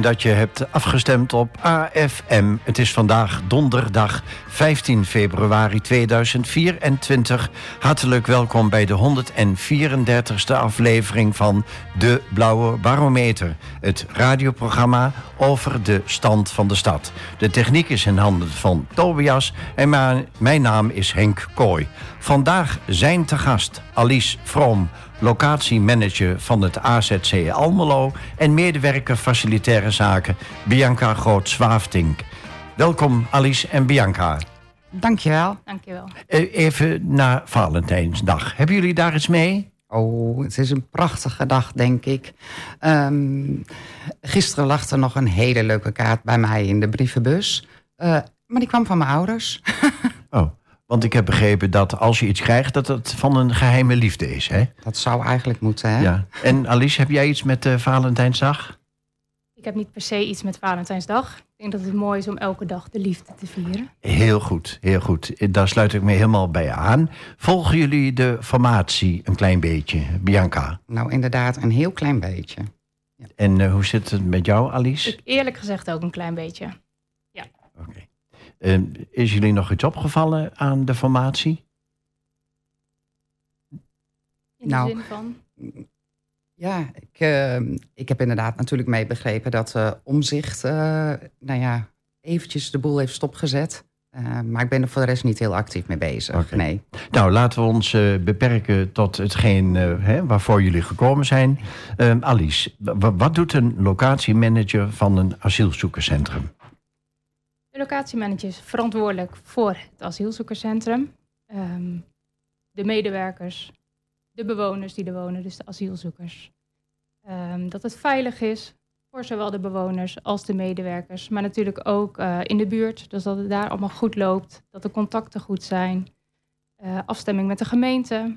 Dat je hebt afgestemd op AFM. Het is vandaag donderdag 15 februari 2024. Hartelijk welkom bij de 134ste aflevering van De Blauwe Barometer. Het radioprogramma over de stand van de stad. De techniek is in handen van Tobias en mijn naam is Henk Kooi. Vandaag zijn te gast Alice Vroom locatiemanager van het AZC Almelo en medewerker facilitaire zaken Bianca Groot-Zwaafdink. Welkom Alice en Bianca. Dankjewel. Dankjewel. Eh, even naar Valentijnsdag. Hebben jullie daar iets mee? Oh, het is een prachtige dag, denk ik. Um, gisteren lag er nog een hele leuke kaart bij mij in de brievenbus. Uh, maar die kwam van mijn ouders. oh. Want ik heb begrepen dat als je iets krijgt, dat het van een geheime liefde is. Hè? Dat zou eigenlijk moeten, hè? Ja. En Alice, heb jij iets met uh, Valentijnsdag? Ik heb niet per se iets met Valentijnsdag. Ik denk dat het mooi is om elke dag de liefde te vieren. Heel goed, heel goed. Daar sluit ik me helemaal bij aan. Volgen jullie de formatie een klein beetje, Bianca? Nou, inderdaad, een heel klein beetje. Ja. En uh, hoe zit het met jou, Alice? Ik eerlijk gezegd ook een klein beetje. Ja. Oké. Is jullie nog iets opgevallen aan de formatie? In de nou, zin van? Ja, ik, uh, ik heb inderdaad natuurlijk mee begrepen dat uh, Omzicht, nou ja, eventjes de boel heeft stopgezet. maar ik ben er voor de rest niet heel actief mee bezig. Okay. Nee. Nou, laten we ons beperken tot hetgeen hè, waarvoor jullie gekomen zijn. Ehm, Alice, wat doet een locatiemanager van een asielzoekerscentrum? Locatiemanager is verantwoordelijk voor het asielzoekerscentrum. Um, de medewerkers, de bewoners die er wonen, dus de asielzoekers. Um, dat het veilig is voor zowel de bewoners als de medewerkers. Maar natuurlijk ook uh, in de buurt, dus dat het daar allemaal goed loopt. Dat de contacten goed zijn. Uh, afstemming met de gemeente.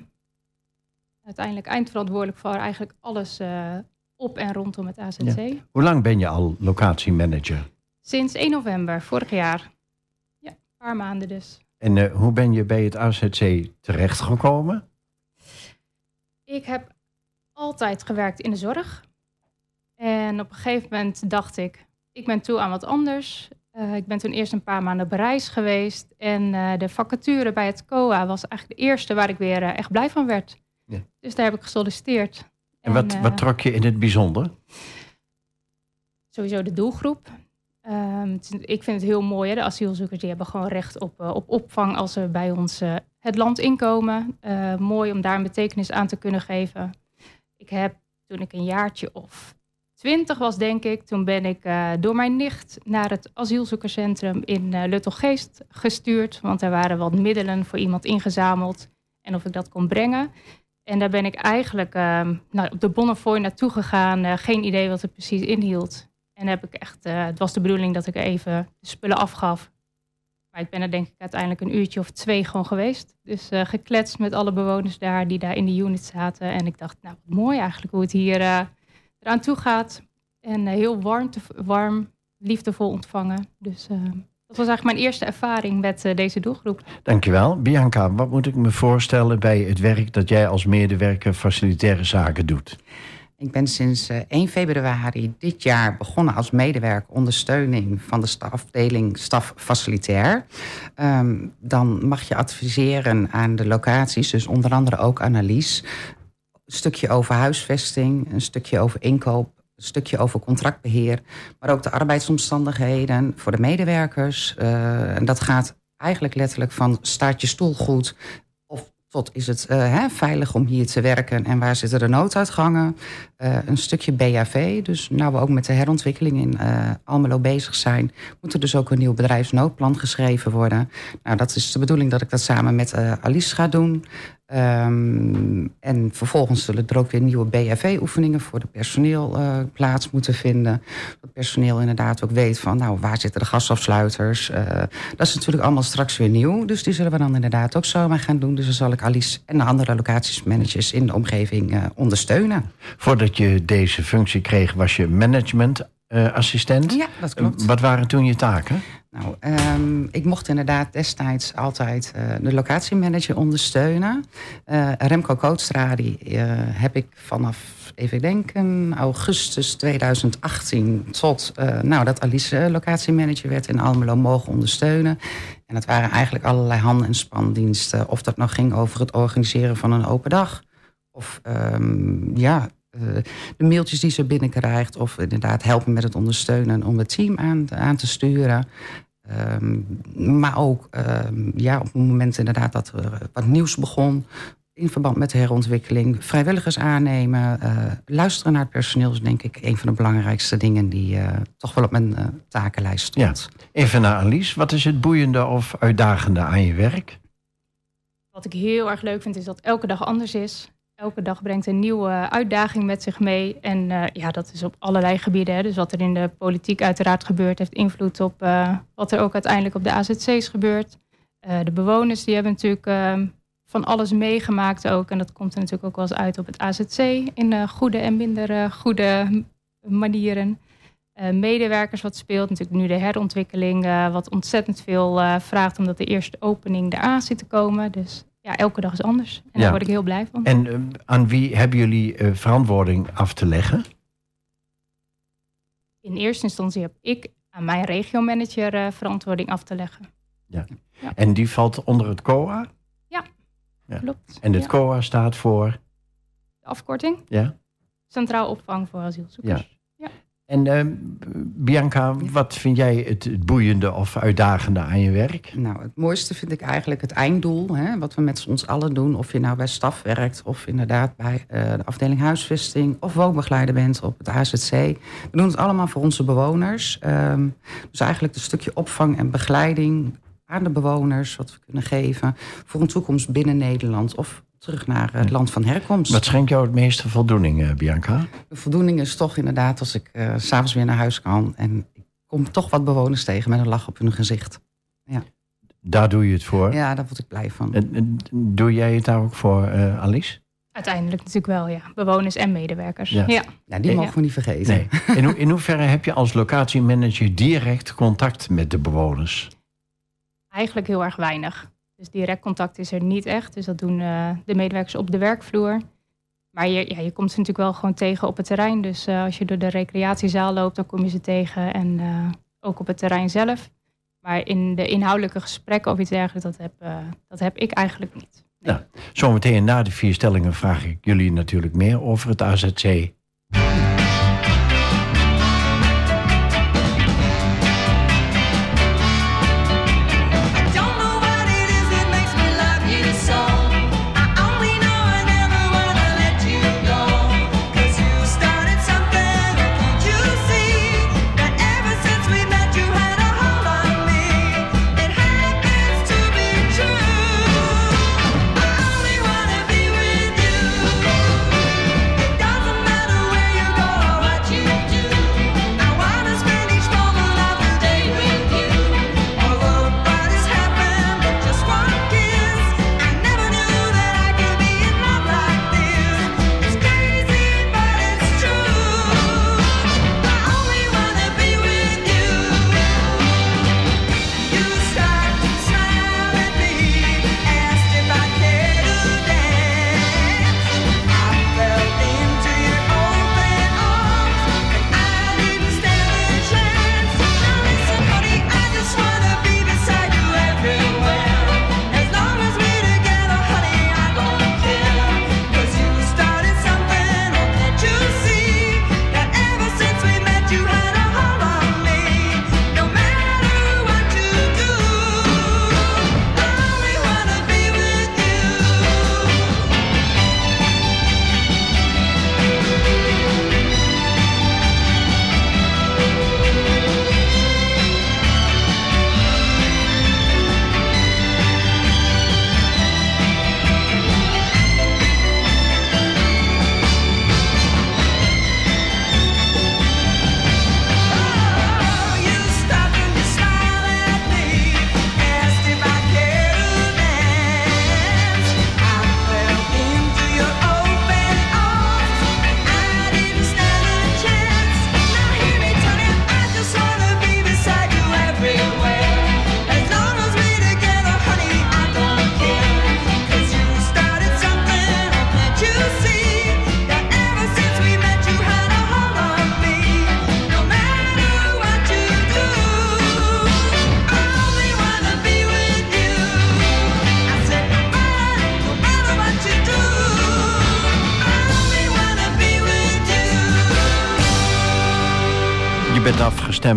Uiteindelijk eindverantwoordelijk voor eigenlijk alles uh, op en rondom het AZC. Hoe lang ben je al locatiemanager? Sinds 1 november vorig jaar. Ja, een paar maanden dus. En uh, hoe ben je bij het AZC terechtgekomen? Ik heb altijd gewerkt in de zorg. En op een gegeven moment dacht ik, ik ben toe aan wat anders. Uh, ik ben toen eerst een paar maanden op reis geweest. En uh, de vacature bij het COA was eigenlijk de eerste waar ik weer echt blij van werd. Ja. Dus daar heb ik gesolliciteerd. En, en wat, wat trok je in het bijzonder? Sowieso de doelgroep. Um, ik vind het heel mooi, hè? de asielzoekers die hebben gewoon recht op, uh, op opvang als ze bij ons uh, het land inkomen. Uh, mooi om daar een betekenis aan te kunnen geven. Ik heb toen ik een jaartje of twintig was, denk ik, toen ben ik door mijn nicht naar het asielzoekerscentrum in uh, Luttelgeest gestuurd. Want er waren wat middelen voor iemand ingezameld en of ik dat kon brengen. En daar ben ik eigenlijk ehm, nou, op de Bonnefoy naartoe gegaan. geen idee wat het precies inhield. En heb ik echt, uh, het was de bedoeling dat ik even de spullen afgaf. Maar ik ben er denk ik uiteindelijk een uurtje of twee gewoon geweest. Dus uh, gekletst met alle bewoners daar die daar in de unit zaten. En ik dacht, nou wat mooi eigenlijk hoe het hier uh, eraan toe gaat. En heel warm, te, warm, liefdevol ontvangen. Dus dat was eigenlijk mijn eerste ervaring met deze doelgroep. Dankjewel. Bianca, wat moet ik me voorstellen bij het werk dat jij als medewerker facilitaire zaken doet? Ik ben sinds 1 eh, februari dit jaar begonnen als medewerker ondersteuning van de afdeling staf facilitair. Um, dan mag je adviseren aan de locaties, dus onder andere ook Annelies. Een stukje over huisvesting, een stukje over inkoop, een stukje over contractbeheer, maar ook de arbeidsomstandigheden voor de medewerkers. Uh, en dat gaat eigenlijk letterlijk van staat je stoel goed, is het hè, veilig om hier te werken en waar zitten de nooduitgangen? Uh, een stukje BHV, dus nou we ook met de herontwikkeling in uh, Almelo bezig zijn, moet er dus ook een nieuw bedrijfsnoodplan geschreven worden. Nou, dat is de bedoeling dat ik dat samen met Alice ga doen. Um, en vervolgens zullen er ook weer nieuwe BHV-oefeningen voor de personeel uh, plaats moeten vinden. Dat het personeel inderdaad ook weet van, nou, waar zitten de gasafsluiters? Uh, dat is natuurlijk allemaal straks weer nieuw. Dus die zullen we dan inderdaad ook zomaar gaan doen. Dus dan zal ik Alice en de andere locatiesmanagers in de omgeving uh, ondersteunen. Voordat je deze functie kreeg, was je managementassistent. ja, dat klopt. Wat waren toen je taken? Nou, um, ik mocht inderdaad destijds altijd uh, de locatiemanager ondersteunen. Uh, Remco Kootstra, die uh, heb ik vanaf, even denken, augustus 2018 tot nou, dat Alice locatiemanager werd in Almelo mogen ondersteunen. En dat waren eigenlijk allerlei hand- en spandiensten. Of dat nou ging over het organiseren van een open dag. Of um, ja, de mailtjes die ze binnenkrijgt. Of inderdaad helpen met het ondersteunen om het team aan, aan te sturen. Um, maar ook um, ja, op het moment inderdaad dat er wat nieuws begon. In verband met de herontwikkeling. Vrijwilligers aannemen. Uh, luisteren naar het personeel is denk ik een van de belangrijkste dingen die uh, toch wel op mijn uh, takenlijst stond. Ja. Even naar Alice. Wat is het boeiende of uitdagende aan je werk? Wat ik heel erg leuk vind is dat elke dag anders is elke dag brengt een nieuwe uitdaging met zich mee. En uh, ja, dat is op allerlei gebieden. Hè. Dus wat er in de politiek uiteraard gebeurt, heeft invloed op uh, wat er ook uiteindelijk op de AZC's gebeurt. Uh, de bewoners die hebben natuurlijk ehm, van alles meegemaakt ook. En dat komt er natuurlijk ook wel eens uit op het AZC in goede en minder goede manieren. medewerkers wat speelt, natuurlijk nu de herontwikkeling, wat ontzettend veel vraagt omdat de eerste opening eraan zit te komen. Dus ja, elke dag is anders. En ja. daar word ik heel blij van. En uh, aan wie hebben jullie uh, verantwoording af te leggen? In eerste instantie heb ik aan mijn regiomanager uh, verantwoording af te leggen. Ja. ja. En die valt onder het COA? Ja, ja. klopt. En het COA staat voor? De afkorting? Ja. Centraal opvang voor asielzoekers. En uh, Bianca, wat vind jij het boeiende of uitdagende aan je werk? Nou, het mooiste vind ik eigenlijk het einddoel. Hè, wat we met ons allen doen. Of je nou bij staf werkt of inderdaad bij uh, de afdeling huisvesting... of woonbegeleider bent op het AZC. We doen het allemaal voor onze bewoners. Um, dus eigenlijk een stukje opvang en begeleiding aan de bewoners... wat we kunnen geven voor een toekomst binnen Nederland... of terug naar het land van herkomst. Wat schenkt jou het meeste voldoening, uh, Bianca? De voldoening is toch inderdaad als ik uh, s'avonds weer naar huis kan... en ik kom toch wat bewoners tegen met een lach op hun gezicht. Ja. Daar doe je het voor? Ja, daar word ik blij van. En, en doe jij het daar ook voor, uh, Alice? Uiteindelijk natuurlijk wel, ja. Bewoners en medewerkers. Ja, ja. ja die mogen we niet vergeten. Nee. In, ho in hoeverre heb je als locatiemanager direct contact met de bewoners? Eigenlijk heel erg weinig. Dus direct contact is er niet echt. Dus dat doen uh, de medewerkers op de werkvloer. Maar je, ja, je komt ze natuurlijk wel gewoon tegen op het terrein. Dus uh, als je door de recreatiezaal loopt, dan kom je ze tegen. En uh, ook op het terrein zelf. Maar in de inhoudelijke gesprekken of iets dergelijks, dat heb, dat heb ik eigenlijk niet. Nee. Ja, zometeen na de vier stellingen vraag ik jullie natuurlijk meer over het AZC.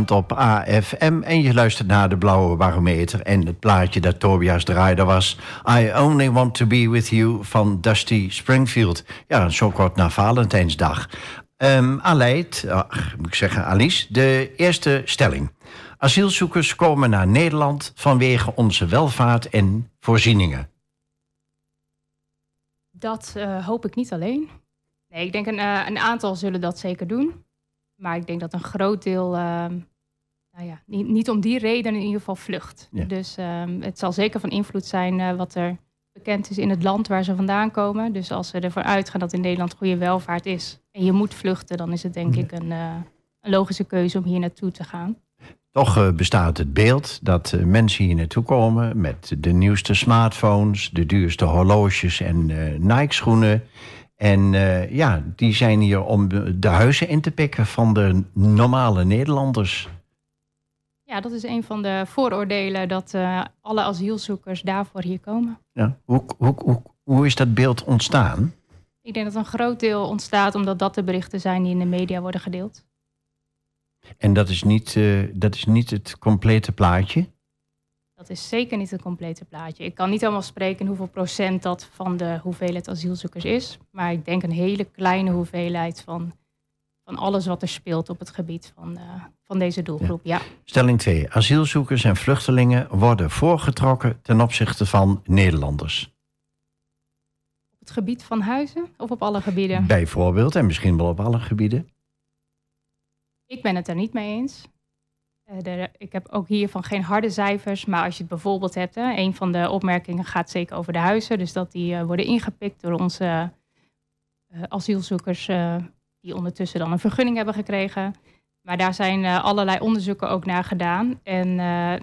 Op AFM en je luistert naar de Blauwe Barometer. En het plaatje dat Tobias draaide was I Only Want To Be With You van Dusty Springfield. Ja, zo kort na Valentijnsdag. Um, Aleid, moet ik zeggen Alice, de eerste stelling. Asielzoekers komen naar Nederland vanwege onze welvaart en voorzieningen. Dat uh, hoop ik niet alleen. Nee, ik denk een, uh, een aantal zullen dat zeker doen. Maar ik denk dat een groot deel, uh, nou ja, niet, niet, om die reden in ieder geval vlucht. Dus um, het zal zeker van invloed zijn uh, wat er bekend is in het land waar ze vandaan komen. Dus als ze ervoor uitgaan dat in Nederland goede welvaart is en je moet vluchten, dan is het denk ik een, uh, een, logische keuze om hier naartoe te gaan. Toch uh, bestaat het beeld dat mensen hier naartoe komen met de nieuwste smartphones, de duurste horloges en Nike-schoenen. En uh, ja, die zijn hier om de huizen in te pikken van de normale Nederlanders. Ja, dat is een van de vooroordelen dat uh, alle asielzoekers daarvoor hier komen. Ja. Hoe, hoe, hoe, hoe is dat beeld ontstaan? Ik denk dat een groot deel ontstaat omdat dat de berichten zijn die in de media worden gedeeld. En dat is niet, uh, dat is niet het complete plaatje? Dat is zeker niet het complete plaatje. Ik kan niet helemaal spreken hoeveel procent dat van de hoeveelheid asielzoekers is. Maar ik denk een hele kleine hoeveelheid van, van alles wat er speelt op het gebied van, uh, van deze doelgroep. Ja. ja. Stelling 2. Asielzoekers en vluchtelingen worden voorgetrokken ten opzichte van Nederlanders. Op het gebied van huizen of op alle gebieden? Bijvoorbeeld en misschien wel op alle gebieden. Ik ben het er niet mee eens. De, ik heb ook hiervan geen harde cijfers, maar als je het bijvoorbeeld hebt, hè, een van de opmerkingen gaat zeker over de huizen, dus dat die uh, worden ingepikt door onze uh, asielzoekers die ondertussen dan een vergunning hebben gekregen. Maar daar zijn allerlei onderzoeken ook naar gedaan. En nou,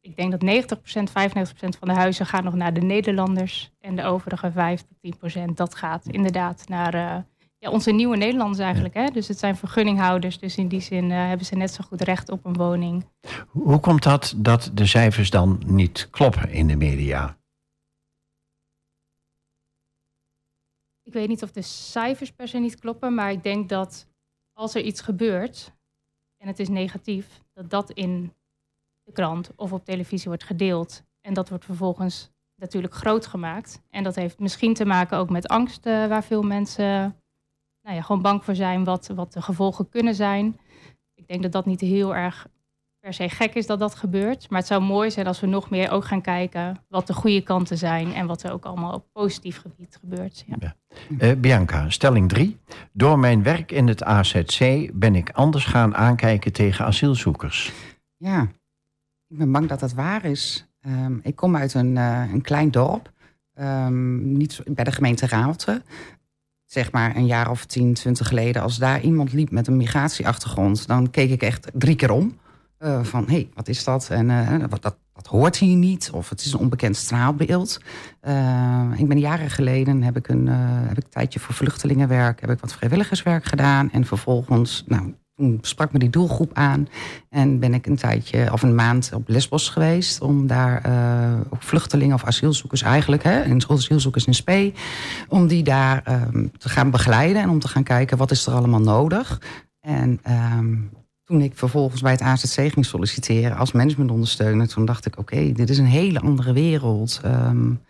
ik denk dat 90%, 95% van de huizen gaan nog naar de Nederlanders en de overige 5 tot 10% dat gaat inderdaad naar ja, onze nieuwe Nederlanders eigenlijk. Hè? Dus het zijn vergunninghouders. Dus in die zin uh, hebben ze net zo goed recht op een woning. Hoe komt dat dat de cijfers dan niet kloppen in de media? Ik weet niet of de cijfers per se niet kloppen. Maar ik denk dat als er iets gebeurt en het is negatief, dat dat in de krant of op televisie wordt gedeeld. En dat wordt vervolgens natuurlijk groot gemaakt. En dat heeft misschien te maken ook met angst uh, waar veel mensen nou ja, gewoon bang voor zijn wat, wat de gevolgen kunnen zijn. Ik denk dat dat niet heel erg per se gek is dat dat gebeurt. Maar het zou mooi zijn als we nog meer ook gaan kijken wat de goede kanten zijn en wat er ook allemaal op positief gebied gebeurt. Ja. Ja. Uh, Bianca, stelling 3. Door mijn werk in het AZC ben ik anders gaan aankijken tegen asielzoekers. Ja, ik ben bang dat dat waar is. Um, ik kom uit een, uh, een klein dorp, um, niet bij de gemeente Raalte zeg maar een jaar of 10, 20 geleden, als daar iemand liep met een migratieachtergrond, dan keek ik echt drie keer om. Uh, van hé, hey, wat is dat? En uh, wat, dat, dat hoort hier niet. Of het is een onbekend straalbeeld. Uh, ik ben jaren geleden heb ik een, heb ik tijdje voor vluchtelingenwerk, heb ik wat vrijwilligerswerk gedaan. En vervolgens, nou, toen sprak me die doelgroep aan en ben ik een tijdje of een maand op Lesbos geweest om daar ook vluchtelingen of asielzoekers eigenlijk, hè, en asielzoekers in spe, om die daar um, te gaan begeleiden en om te gaan kijken wat is er allemaal nodig. En um, toen ik vervolgens bij het AZC ging solliciteren als managementondersteuner, toen dacht ik: oké, dit is een hele andere wereld. Um,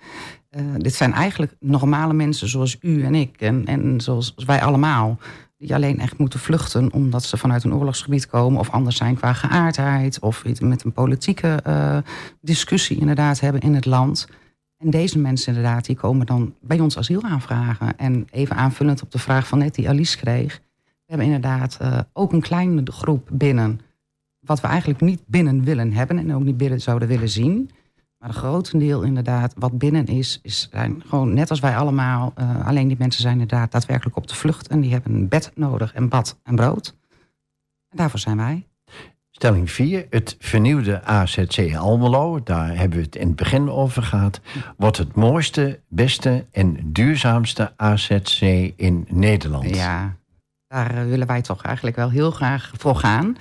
uh, dit zijn eigenlijk normale mensen zoals u en ik en, en zoals wij allemaal die alleen echt moeten vluchten omdat ze vanuit een oorlogsgebied komen of anders zijn qua geaardheid of met een politieke uh, discussie inderdaad hebben in het land. En deze mensen inderdaad, die komen dan bij ons asiel aanvragen. En even aanvullend op de vraag van net die Alice kreeg. We hebben inderdaad uh, ook een kleine groep binnen, wat we eigenlijk niet binnen willen hebben en ook niet binnen zouden willen zien. Maar een grotendeel inderdaad, wat binnen is, is zijn gewoon net als wij allemaal. Uh, alleen die mensen zijn inderdaad daadwerkelijk op de vlucht. En die hebben een bed nodig en bad en brood. En daarvoor zijn wij. Stelling 4. Het vernieuwde AZC Almelo, daar hebben we het in het begin over gehad, wordt het mooiste, beste en duurzaamste AZC in Nederland. Ja, daar willen wij toch eigenlijk wel heel graag voor gaan.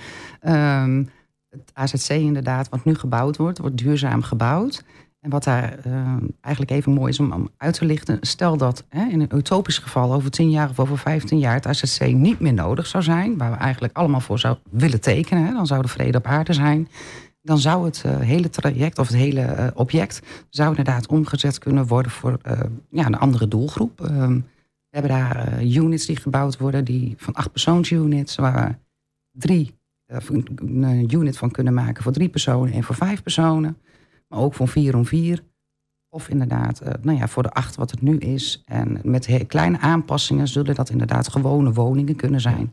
Um, het AZC inderdaad, wat nu gebouwd wordt, wordt duurzaam gebouwd. En wat daar uh, eigenlijk even mooi is om, uit te lichten. Stel dat hè, in een utopisch geval over 10 jaar of over 15 jaar het AZC niet meer nodig zou zijn. Waar we eigenlijk allemaal voor zouden willen tekenen. Hè, dan zou de vrede op aarde zijn. Dan zou het uh, hele traject of het hele uh, object zou inderdaad omgezet kunnen worden voor ja, een andere doelgroep. Ehm, we hebben daar units die gebouwd worden, die van acht persoons units, waar drie een unit van kunnen maken voor drie personen en voor vijf personen. Maar ook van vier om vier. Of inderdaad, uh, nou ja, voor de acht wat het nu is. En met kleine aanpassingen zullen dat inderdaad gewone woningen kunnen zijn.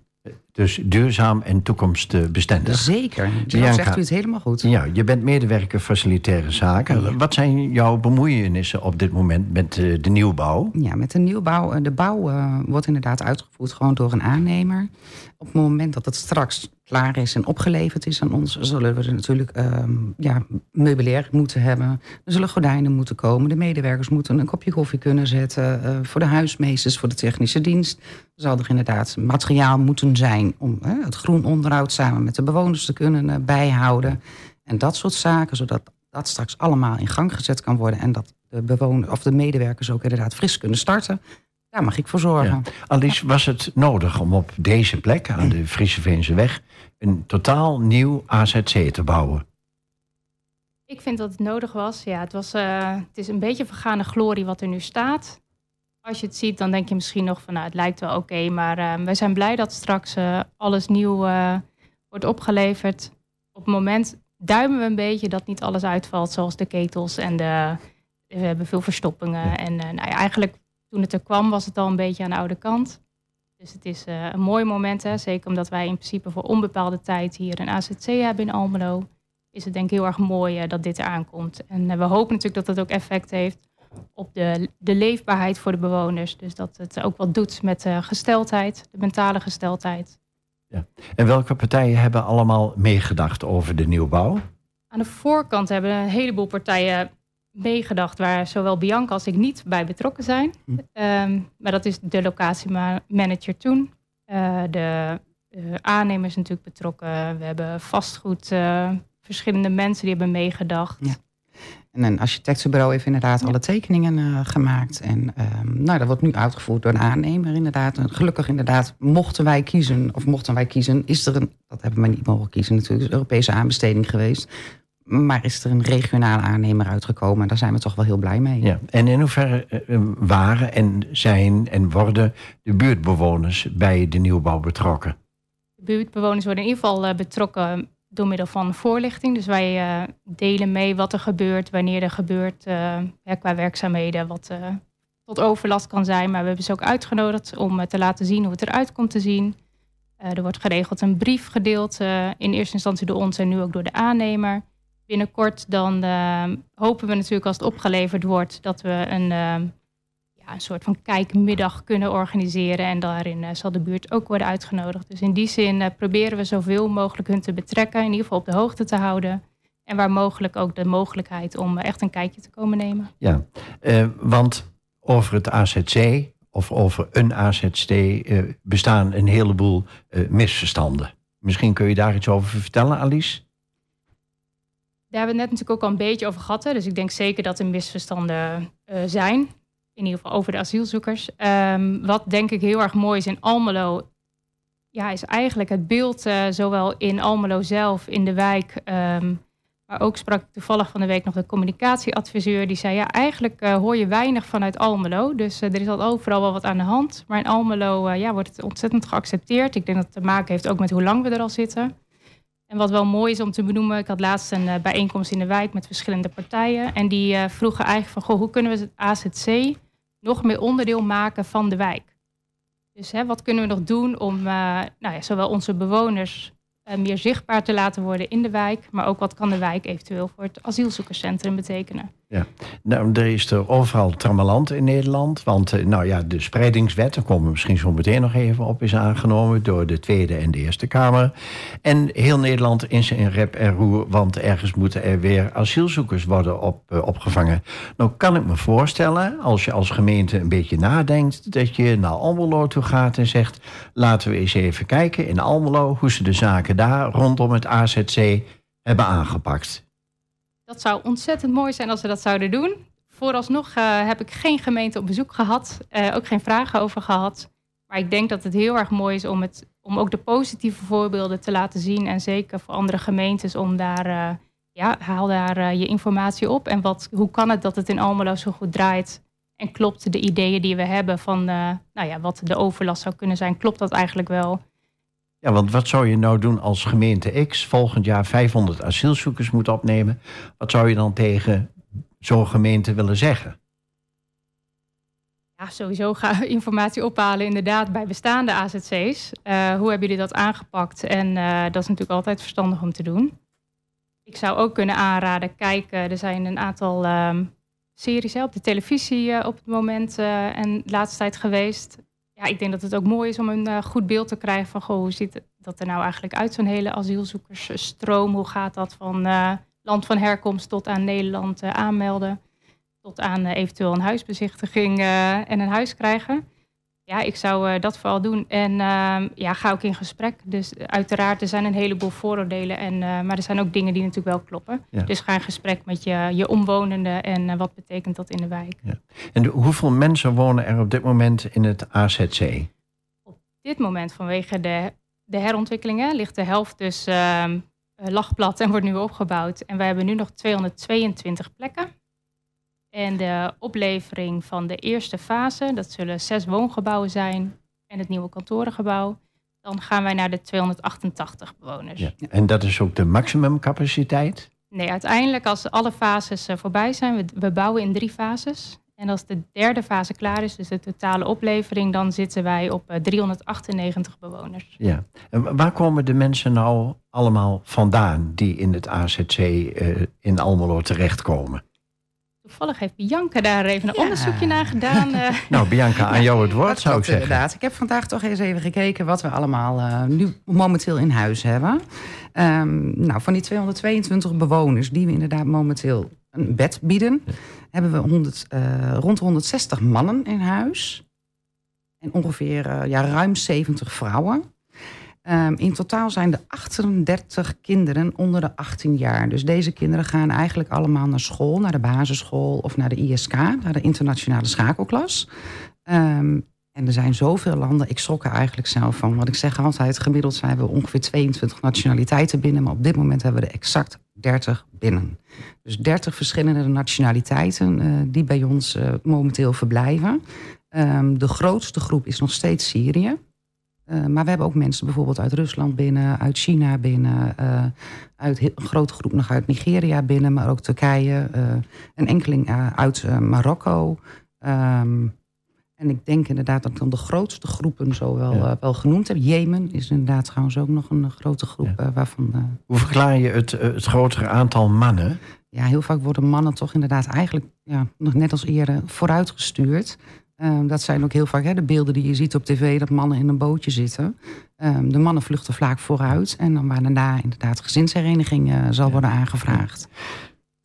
Dus duurzaam en toekomstbestendig. Zeker. Dan zegt u het helemaal goed. Ja, je bent medewerker facilitaire zaken. Ja. Wat zijn jouw bemoeienissen op dit moment met uh, de nieuwbouw? Ja, met de nieuwbouw. Uh, de bouw uh, wordt inderdaad uitgevoerd gewoon door een aannemer. Op het moment dat het straks klaar is en opgeleverd is aan ons, zullen we er natuurlijk um, ja, meubilair moeten hebben. Er zullen gordijnen moeten komen. De medewerkers moeten een kopje koffie kunnen zetten. Uh, voor de huismeesters, voor de technische dienst. Er zal er inderdaad materiaal moeten zijn om uh, het groen onderhoud samen met de bewoners te kunnen uh, bijhouden. En dat soort zaken, zodat dat straks allemaal in gang gezet kan worden. En dat de bewoners of de medewerkers ook inderdaad fris kunnen starten. Daar mag ik voor zorgen. Ja. Alice, was het nodig om op deze plek, aan de Friese Veenseweg, een totaal nieuw AZC te bouwen? Ik vind dat het nodig was. Ja, het, was, uh, het is een beetje vergane glorie wat er nu staat. Als je het ziet, dan denk je misschien nog van, nou, het lijkt wel oké. Okay, maar uh, wij zijn blij dat straks uh, alles nieuw wordt opgeleverd. Op het moment duimen we een beetje dat niet alles uitvalt, zoals de ketels en de... We hebben veel verstoppingen. En nou ja, eigenlijk toen het er kwam, was het al een beetje aan de oude kant. Dus het is een mooi moment, hè? zeker omdat wij in principe voor onbepaalde tijd hier een AZC hebben in Almelo. Is het denk ik heel erg mooi dat dit eraan komt. En we hopen natuurlijk dat het ook effect heeft op de, de leefbaarheid voor de bewoners. Dus dat het ook wat doet met de gesteldheid, de mentale gesteldheid. Ja. En welke partijen hebben allemaal meegedacht over de nieuwbouw? Aan de voorkant hebben een heleboel partijen meegedacht waar zowel Bianca als ik niet bij betrokken zijn. Hm. Um, maar dat is de locatiemanager toen. Uh, de uh, aannemers natuurlijk betrokken. We hebben vastgoed, uh, verschillende mensen die hebben meegedacht. Ja. En een architectenbureau heeft inderdaad ja. alle tekeningen gemaakt. En um, nou, dat wordt nu uitgevoerd door een aannemer inderdaad. En gelukkig inderdaad, mochten wij kiezen, of mochten wij kiezen, is er een, dat hebben we niet mogen kiezen natuurlijk, is een Europese aanbesteding geweest maar is er een regionale aannemer uitgekomen. En daar zijn we toch wel heel blij mee. Ja. En in hoeverre eh, waren en zijn en worden de buurtbewoners bij de nieuwbouw betrokken? De buurtbewoners worden in ieder geval betrokken door middel van voorlichting. Dus wij uh, delen mee wat er gebeurt, wanneer er gebeurt qua werkzaamheden, wat tot overlast kan zijn. Maar we hebben ze ook uitgenodigd om te laten zien hoe het eruit komt te zien. er wordt geregeld een brief gedeeld, in eerste instantie door ons en nu ook door de aannemer binnenkort dan hopen we natuurlijk als het opgeleverd wordt dat we een, ja, een soort van kijkmiddag kunnen organiseren. En daarin uh, zal de buurt ook worden uitgenodigd. Dus in die zin eh, proberen we zoveel mogelijk hun te betrekken, in ieder geval op de hoogte te houden. En waar mogelijk ook de mogelijkheid om echt een kijkje te komen nemen. Ja, want over het AZC of over een AZC bestaan een heleboel misverstanden. Misschien kun je daar iets over vertellen, Alice? Daar hebben we het net natuurlijk ook al een beetje over gehad. Hè? Dus ik denk zeker dat er misverstanden uh, zijn. In ieder geval over de asielzoekers. Um, wat denk ik heel erg mooi is in Almelo. Ja, is eigenlijk het beeld uh, zowel in Almelo zelf, in de wijk. Um, maar ook sprak ik toevallig van de week nog de communicatieadviseur. Die zei, ja, eigenlijk uh, hoor je weinig vanuit Almelo. Dus er is al overal wel wat aan de hand. Maar in Almelo ja, wordt het ontzettend geaccepteerd. Ik denk dat het te maken heeft ook met hoe lang we er al zitten. En wat wel mooi is om te benoemen, ik had laatst een bijeenkomst in de wijk met verschillende partijen. En die vroegen eigenlijk van, goh, hoe kunnen we het AZC nog meer onderdeel maken van de wijk? Dus hè, wat kunnen we nog doen om uh, nou ja, zowel onze bewoners meer zichtbaar te laten worden in de wijk, maar ook wat kan de wijk eventueel voor het asielzoekerscentrum betekenen? Ja, nou, er is er overal trammeland in Nederland. Want uh, nou ja, de spreidingswet, daar komen we misschien zo meteen nog even op, is aangenomen door de Tweede en de Eerste Kamer. En heel Nederland is in rep en roer, want ergens moeten er weer asielzoekers worden op, uh, opgevangen. Nou kan ik me voorstellen, als je als gemeente een beetje nadenkt, dat je naar Almelo toe gaat en zegt, laten we eens even kijken in Almelo hoe ze de zaken daar rondom het AZC hebben aangepakt. Dat zou ontzettend mooi zijn als ze dat zouden doen. Vooralsnog uh, heb ik geen gemeente op bezoek gehad, uh, ook geen vragen over gehad. Maar ik denk dat het heel erg mooi is om, het, om ook de positieve voorbeelden te laten zien. En zeker voor andere gemeentes om daar, uh, ja, haal daar je informatie op. En wat, hoe kan het dat het in Almelo zo goed draait? En klopt de ideeën die we hebben van nou ja, wat de overlast zou kunnen zijn, klopt dat eigenlijk wel? Ja, want wat zou je nou doen als gemeente X volgend jaar 500 asielzoekers moet opnemen? Wat zou je dan tegen zo'n gemeente willen zeggen? Ja, sowieso ga informatie ophalen inderdaad bij bestaande AZC's. Eh, hoe hebben jullie dat aangepakt? En uh, dat is natuurlijk altijd verstandig om te doen. Ik zou ook kunnen aanraden, kijken, er zijn een aantal um, series op de televisie op het moment en de laatste tijd geweest. Ja, ik denk dat het ook mooi is om een goed beeld te krijgen van hoe ziet dat er nou eigenlijk uit, zo'n hele asielzoekersstroom? Hoe gaat dat van land van herkomst tot aan Nederland uh, aanmelden. Tot aan eventueel een huisbezichtiging en een huis krijgen. Ja, ik zou dat vooral doen. En ehm, ja, ga ook in gesprek. Dus uiteraard, er zijn een heleboel vooroordelen. En, maar er zijn ook dingen die natuurlijk wel kloppen. Ja. Dus ga in gesprek met je, je omwonenden en wat betekent dat in de wijk. Ja. En hoeveel mensen wonen er op dit moment in het AZC? Op dit moment vanwege de, de herontwikkelingen ligt de helft dus ehm, uh, lag plat en wordt nu opgebouwd. En wij hebben nu nog 222 plekken. En de oplevering van de eerste fase, dat zullen zes woongebouwen zijn en het nieuwe kantorengebouw. Dan gaan wij naar de 288 bewoners. Ja. En dat is ook de maximumcapaciteit? Nee, uiteindelijk als alle fases uh, voorbij zijn, we, we bouwen in drie fases. En als de derde fase klaar is, dus de totale oplevering, dan zitten wij op 398 eh, bewoners. Ja, en waar komen de mensen nou allemaal vandaan die in het AZC uh, eh, in Almelo terechtkomen? Toevallig heeft Bianca daar even een onderzoekje naar gedaan. Uh. nou, Bianca, aan jou het woord zou ik zeggen. Inderdaad. Ik heb vandaag toch eens even gekeken wat we allemaal uh, nu momenteel in huis hebben. Um, nou, van die 222 bewoners die we inderdaad momenteel een bed bieden, hebben we 100, uh, rond 160 mannen in huis. En ongeveer ja, ruim 70 vrouwen. Um, in totaal zijn er 38 kinderen onder de 18 jaar. Dus deze kinderen gaan eigenlijk allemaal naar school, naar de basisschool of naar de ISK, naar de internationale schakelklas. Um, en er zijn zoveel landen. Ik schrok er eigenlijk zelf van. Wat ik zeg altijd, gemiddeld zijn we ongeveer 22 nationaliteiten binnen. Maar op dit moment hebben we er exact 30 binnen. Dus 30 verschillende nationaliteiten uh, die bij ons uh, momenteel verblijven. Um, de grootste groep is nog steeds Syrië. Uh, maar we hebben ook mensen bijvoorbeeld uit Rusland binnen, uit China binnen, uh, uit een grote groep nog uit Nigeria binnen, maar ook Turkije, uh, een enkeling uit Marokko. Um, en ik denk inderdaad dat ik dan de grootste groepen zo wel, ja. wel genoemd heb. Jemen is inderdaad trouwens ook nog een grote groep ja. waarvan. Hoe verklaar je het, het grotere aantal mannen? Ja, heel vaak worden mannen toch inderdaad eigenlijk, ja, nog net als eerder, vooruitgestuurd. Um, dat zijn ook heel vaak hè, de beelden die je ziet op tv, dat mannen in een bootje zitten. Um, de mannen vluchten vaak vooruit en dan waar daarna inderdaad gezinshereniging uh, zal ja. worden aangevraagd.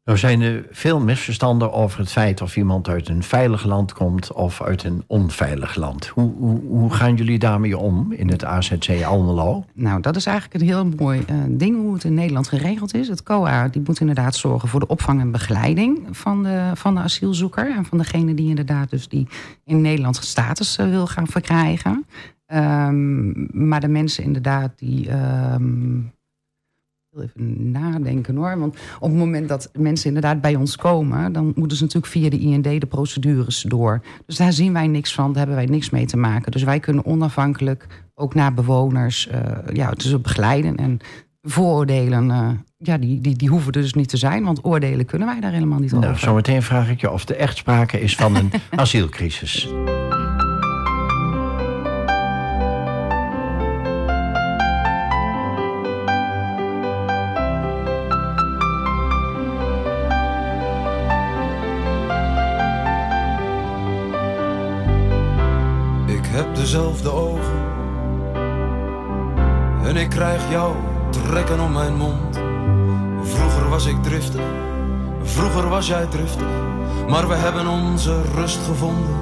Er zijn er veel misverstanden over het feit of iemand uit een veilig land komt of uit een onveilig land. Hoe, hoe, gaan jullie daarmee om in het AZC Almelo? Nou, dat is eigenlijk een heel mooi uh, ding hoe het in Nederland geregeld is. Het COA die moet inderdaad zorgen voor de opvang en begeleiding van de, van de asielzoeker en van degene die inderdaad dus die in Nederland status uh, wil gaan verkrijgen. Um, maar de mensen inderdaad die. Um, even nadenken hoor. Want op het moment dat mensen inderdaad bij ons komen, dan moeten ze natuurlijk via de IND de procedures door. Dus daar zien wij niks van, daar hebben wij niks mee te maken. Dus wij kunnen onafhankelijk ook naar bewoners uh, ja, dus begeleiden. En vooroordelen, uh, ja, die, die, die hoeven dus niet te zijn, want oordelen kunnen wij daar helemaal niet nou, over. Zometeen vraag ik je of er echt sprake is van een asielcrisis. Dezelfde ogen. En ik krijg jou trekken om mijn mond. Vroeger was ik driftig, vroeger was jij driftig. Maar we hebben onze rust gevonden.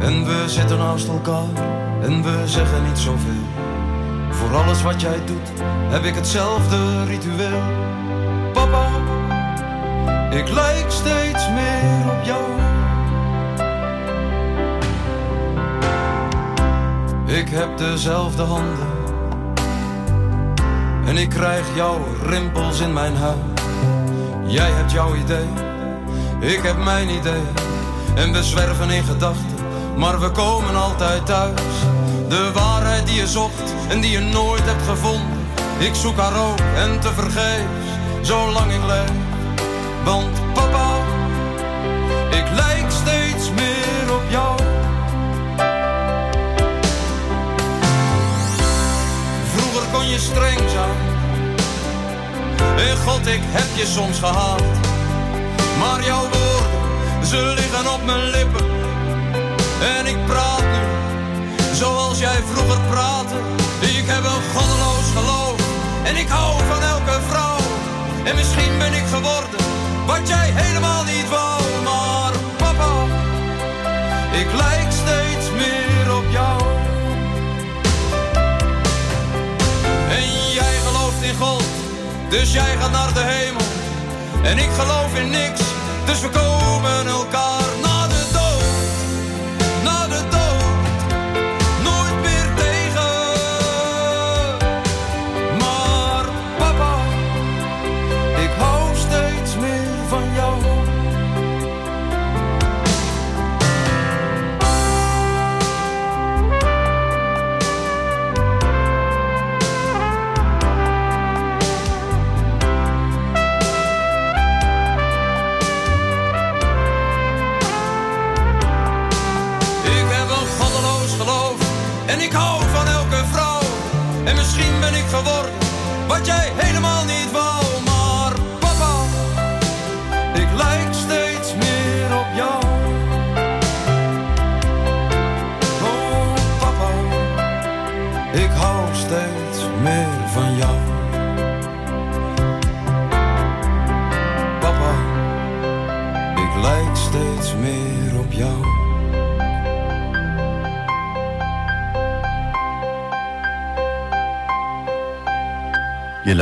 En we zitten naast elkaar en we zeggen niet zoveel. Voor alles wat jij doet heb ik hetzelfde ritueel. Papa Ik lijk steeds meer op jou. Ik heb dezelfde handen. En ik krijg jouw rimpels in mijn huid. Jij hebt jouw idee, ik heb mijn idee. En we zwerven in gedachten, maar we komen altijd thuis. De waarheid die je zocht en die je nooit hebt gevonden. Ik zoek haar ook en te vergeefs, zolang ik leef. Want papa, ik lijk steeds meer je. En God, ik heb je soms gehaald. Maar jouw woorden, ze liggen op mijn lippen. En ik praat nu, zoals jij vroeger praatte. Ik heb een goddeloos geloof. En ik hou van elke vrouw. En misschien ben ik geworden wat jij helemaal niet wou. Dus jij gaat naar de hemel. En ik geloof in niks, dus we komen elkaar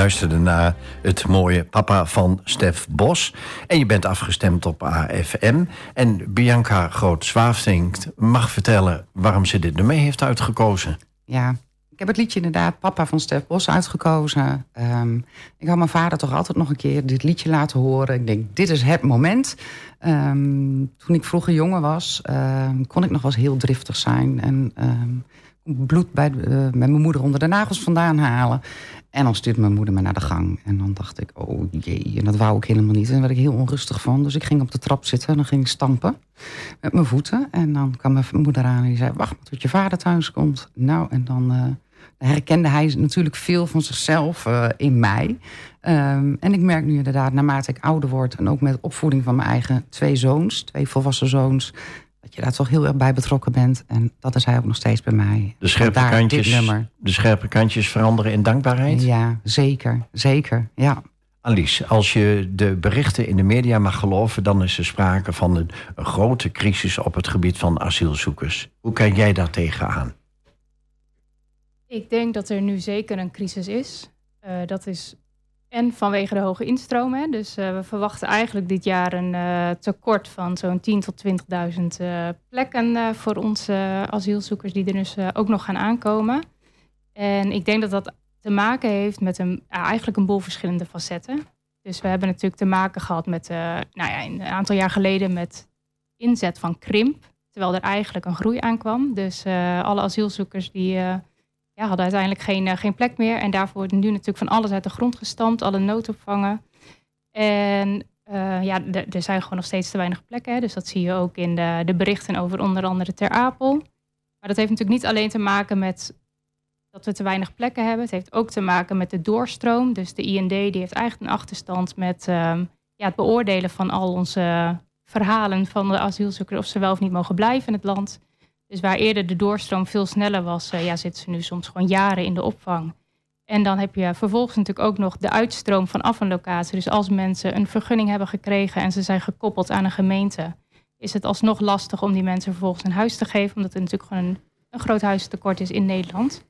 luisterde naar het mooie Papa van Stef Bos. En je bent afgestemd op AFM. En Bianca Groot-Zwaafdink mag vertellen waarom ze dit nummer heeft uitgekozen. Ja, ik heb het liedje inderdaad Papa van Stef Bos uitgekozen. Ehm, ik had mijn vader toch altijd nog een keer dit liedje laten horen. Ik denk, dit is het moment. Ehm, toen ik vroeger jongen was, ehm, kon ik nog wel eens heel driftig zijn. En bloed bij eh, met mijn moeder onder de nagels vandaan halen. En dan stuurde mijn moeder me naar de gang. En dan dacht ik, oh jee, en dat wou ik helemaal niet. En daar werd ik heel onrustig van. Dus ik ging op de trap zitten en dan ging ik stampen met mijn voeten. En dan kwam mijn moeder aan en die zei, wacht maar tot je vader thuis komt. Nou, en dan eh, herkende hij natuurlijk veel van zichzelf eh, in mij. Ehm, en ik merk nu inderdaad, naarmate ik ouder word... en ook met opvoeding van mijn eigen twee zoons, twee volwassen zoons... dat je daar toch heel erg bij betrokken bent. En dat is hij ook nog steeds bij mij. De scherpe, kantjes, de scherpe kantjes veranderen in dankbaarheid. Ja, zeker. Zeker, ja. Alice, als je de berichten in de media mag geloven... dan is er sprake van een, een grote crisis op het gebied van asielzoekers. Hoe kijk jij daar tegenaan? Ik denk dat er nu zeker een crisis is. Eh, dat is en vanwege de hoge instroom. Hè. Dus eh, we verwachten eigenlijk dit jaar een eh, tekort van zo'n 10.000 tot 20.000 eh, plekken voor onze asielzoekers die er dus ook nog gaan aankomen. En ik denk dat dat te maken heeft met een, eigenlijk een boel verschillende facetten. Dus we hebben natuurlijk te maken gehad met, nou ja, een aantal jaar geleden met inzet van krimp. Terwijl er eigenlijk een groei aankwam. Dus alle asielzoekers die ja, hadden uiteindelijk geen, eh, geen plek meer. En daarvoor wordt nu natuurlijk van alles uit de grond gestampt. Alle noodopvangen. En eh, ja, er zijn gewoon nog steeds te weinig plekken. Hè. Dus dat zie je ook in de, de berichten over onder andere Ter Apel. Maar dat heeft natuurlijk niet alleen te maken met dat we te weinig plekken hebben. Het heeft ook te maken met de doorstroom. Dus de IND die heeft eigenlijk een achterstand met ehm, ja, het beoordelen van al onze verhalen van de asielzoekers of ze wel of niet mogen blijven in het land. Dus waar eerder de doorstroom veel sneller was, eh, ja, zitten ze nu soms gewoon jaren in de opvang. En dan heb je vervolgens natuurlijk ook nog de uitstroom vanaf een locatie. Dus als mensen een vergunning hebben gekregen en ze zijn gekoppeld aan een gemeente, is het alsnog lastig om die mensen vervolgens een huis te geven, omdat er natuurlijk gewoon een, een groot huistekort is in Nederland.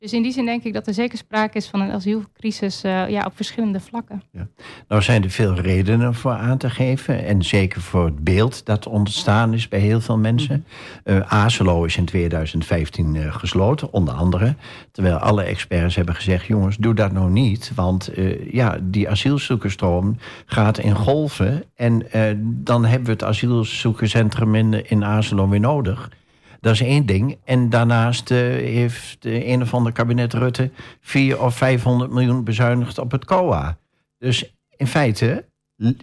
Dus in die zin denk ik dat er zeker sprake is van een asielcrisis uh, ja, op verschillende vlakken. Ja. Nou zijn er veel redenen voor aan te geven. En zeker voor het beeld dat ontstaan is bij heel veel mensen. Uh, is in 2015 uh, gesloten, onder andere. Terwijl alle experts hebben gezegd, jongens, doe dat nou niet. Want ja, die asielzoekerstroom gaat in golven. En dan hebben we het asielzoekerscentrum in, in Azelo weer nodig. Dat is één ding. En daarnaast uh, heeft de een of ander kabinet Rutte 4 of 500 miljoen bezuinigd op het COA. Dus in feite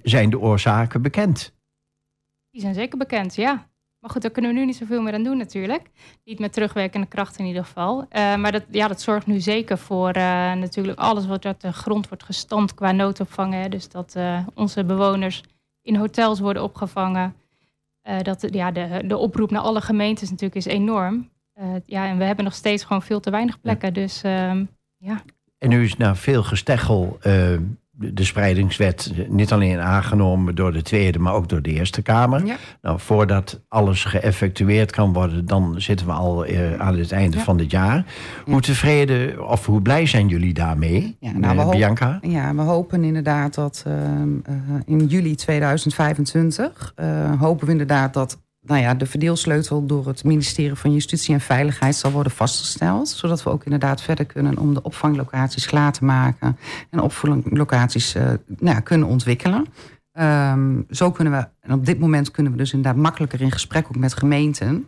zijn de oorzaken bekend. Die zijn zeker bekend, ja. Maar goed, daar kunnen we nu niet zoveel meer aan doen natuurlijk. Niet met terugwerkende kracht in ieder geval. Uh, maar dat, ja, dat zorgt nu zeker voor natuurlijk alles wat uit de grond wordt gestampt qua noodopvang. Dus dat onze bewoners in hotels worden opgevangen. Uh, dat, ja, de, de oproep naar alle gemeentes natuurlijk is enorm. Uh, ja, en we hebben nog steeds gewoon veel te weinig plekken. Dus uh, ja. En nu is na veel gesteggel uh, de spreidingswet niet alleen aangenomen door de Tweede, maar ook door de Eerste Kamer. Ja. Nou, voordat alles geëffectueerd kan worden, dan zitten we al uh, aan het einde van het jaar. Hoe tevreden of hoe blij zijn jullie daarmee, ja, nou, uh, Bianca? Ja, we hopen inderdaad dat uh, in juli 2025 hopen we inderdaad dat nou ja, de verdeelsleutel door het ministerie van Justitie en Veiligheid zal worden vastgesteld. Zodat we ook inderdaad verder kunnen om de opvanglocaties klaar te maken. En opvanglocaties uh, nou ja, kunnen ontwikkelen. Um, zo kunnen we, en op dit moment kunnen we dus inderdaad makkelijker in gesprek ook met gemeenten.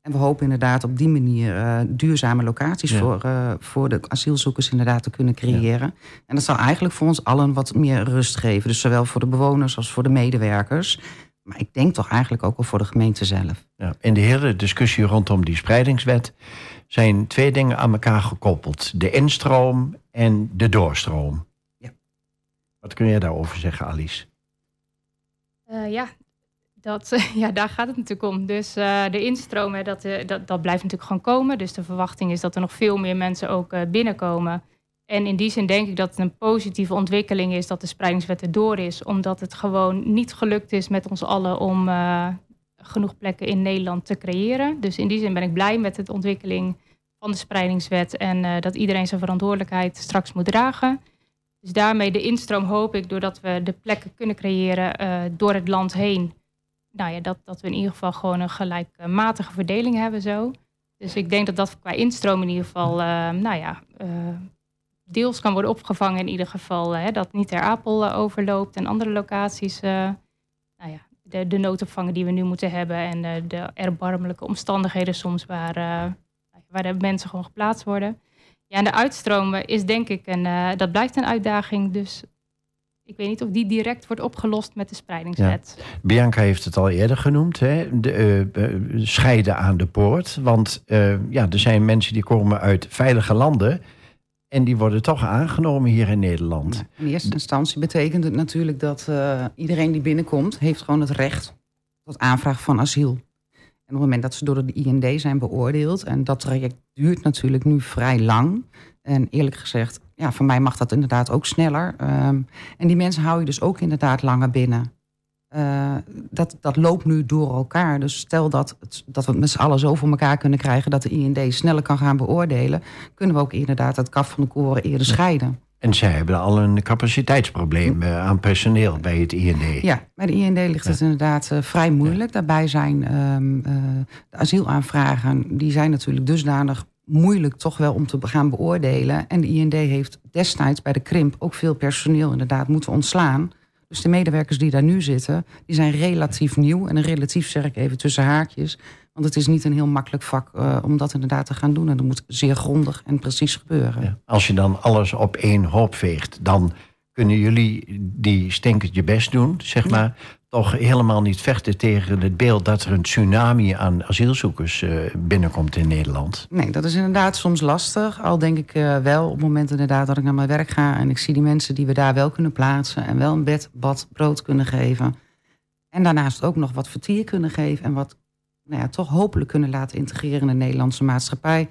En we hopen inderdaad op die manier uh, duurzame locaties voor, uh, voor de asielzoekers inderdaad te kunnen creëren. En dat zal eigenlijk voor ons allen wat meer rust geven. Dus zowel voor de bewoners als voor de medewerkers. Maar ik denk toch eigenlijk ook wel voor de gemeente zelf. Ja, in de hele discussie rondom die spreidingswet zijn twee dingen aan elkaar gekoppeld: de instroom en de doorstroom. Ja. Wat kun je daarover zeggen, Alice? Uh, ja, dat, ja, daar gaat het natuurlijk om. Dus uh, de instroom, dat, uh, dat, dat blijft natuurlijk gewoon komen. Dus de verwachting is dat er nog veel meer mensen ook binnenkomen. En in die zin denk ik dat het een positieve ontwikkeling is dat de spreidingswet erdoor is, omdat het gewoon niet gelukt is met ons allen om uh, genoeg plekken in Nederland te creëren. Dus in die zin ben ik blij met de ontwikkeling van de spreidingswet en uh, dat iedereen zijn verantwoordelijkheid straks moet dragen. Dus daarmee de instroom hoop ik, doordat we de plekken kunnen creëren uh, door het land heen. Nou ja, dat, dat we in ieder geval gewoon een gelijkmatige verdeling hebben zo. Dus ik denk dat dat qua instroom in ieder geval, nou ja, deels kan worden opgevangen in ieder geval. Hè, dat niet ter Apel uh, overloopt en andere locaties. Uh, nou ja, de, de noodopvangen die we nu moeten hebben en uh, de erbarmelijke omstandigheden soms waar, waar de mensen gewoon geplaatst worden. Ja, en de uitstromen is denk ik, en dat blijft een uitdaging. Dus ik weet niet of die direct wordt opgelost met de spreidingswet. Bianca heeft het al eerder genoemd, hè? De, scheiden aan de poort. Want ja, er zijn mensen die komen uit veilige landen en die worden toch aangenomen hier in Nederland. in eerste instantie betekent het natuurlijk dat uh, iedereen die binnenkomt... heeft gewoon het recht tot aanvraag van asiel. En op het moment dat ze door de IND zijn beoordeeld... en dat traject duurt natuurlijk nu vrij lang... en eerlijk gezegd, ja, voor mij mag dat inderdaad ook sneller. Um, en die mensen hou je dus ook inderdaad langer binnen. Uh, dat, dat loopt nu door elkaar. Dus stel dat, het, dat we het met z'n allen zo voor elkaar kunnen krijgen... dat de IND sneller kan gaan beoordelen... kunnen we ook inderdaad het kaf van de koren eerder scheiden. En zij hebben al een capaciteitsprobleem uh, aan personeel bij het IND. Ja, bij de IND ligt het inderdaad uh, vrij moeilijk. Daarbij zijn um, de asielaanvragen... die zijn natuurlijk dusdanig moeilijk toch wel om te gaan beoordelen. En de IND heeft destijds bij de krimp ook veel personeel inderdaad moeten ontslaan... Dus de medewerkers die daar nu zitten, die zijn relatief nieuw. En relatief zeg ik even tussen haakjes. Want het is niet een heel makkelijk vak uh, om dat inderdaad te gaan doen. En dat moet zeer grondig en precies gebeuren. Ja. Als je dan alles op één hoop veegt, dan kunnen jullie die stinkend je best doen, zeg maar toch helemaal niet vechten tegen het beeld dat er een tsunami aan asielzoekers uh, binnenkomt in Nederland. Nee, dat is inderdaad soms lastig. Al denk ik uh, wel op het moment inderdaad dat ik naar mijn werk ga en ik zie die mensen die we daar wel kunnen plaatsen en wel een bed, bad, brood kunnen geven. En daarnaast ook nog wat vertier kunnen geven en wat nou ja, toch hopelijk kunnen laten integreren in de Nederlandse maatschappij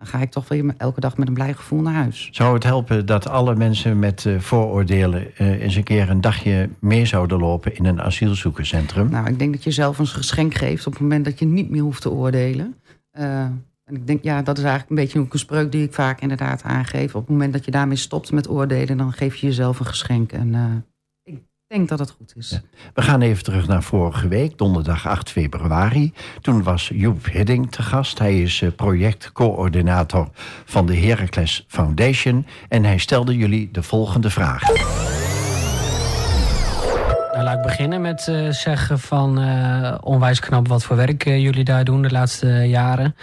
dan ga ik toch weer elke dag met een blij gevoel naar huis. Zou het helpen dat alle mensen met uh, vooroordelen uh, eens een keer een dagje meer zouden lopen in een asielzoekerscentrum? Nou, ik denk dat je zelf een geschenk geeft op het moment dat je niet meer hoeft te oordelen. Uh, En ik denk, ja, dat is eigenlijk een beetje een spreuk die ik vaak inderdaad aangeef. Op het moment dat je daarmee stopt met oordelen, dan geef je jezelf een geschenk. En denk dat het goed is. We gaan even terug naar vorige week, donderdag 8 februari. Toen was Joep Hidding te gast. Hij is projectcoördinator van de Heracles Foundation. En hij stelde jullie de volgende vraag. Nou, laat ik beginnen met uh, zeggen van uh, onwijs knap wat voor werk uh, jullie daar doen de laatste jaren.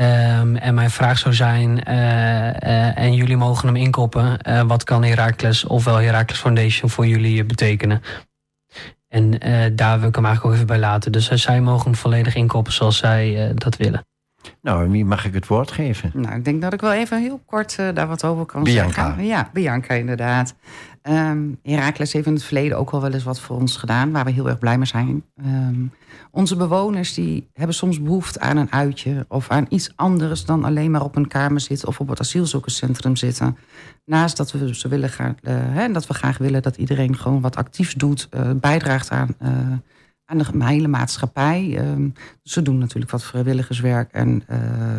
Um, en mijn vraag zou zijn, en jullie mogen hem inkoppen, wat kan Heracles ofwel Heracles Foundation voor jullie betekenen? En daar wil ik hem eigenlijk ook even bij laten. Dus zij mogen hem volledig inkoppen zoals zij dat willen. Nou, en wie mag ik het woord geven? Nou, ik denk dat ik wel even heel kort daar wat over kan Bianca. zeggen. Ja, Bianca inderdaad. Um, Herakles heeft in het verleden ook al wel eens wat voor ons gedaan, waar we heel erg blij mee zijn. Um, onze bewoners die hebben soms behoefte aan een uitje of aan iets anders dan alleen maar op een kamer zitten of op het asielzoekerscentrum zitten. Naast dat we ze willen gaan, uh, hè, dat we graag willen dat iedereen gewoon wat actiefs doet, uh, bijdraagt aan, aan de hele maatschappij. Um, ze doen natuurlijk wat vrijwilligerswerk en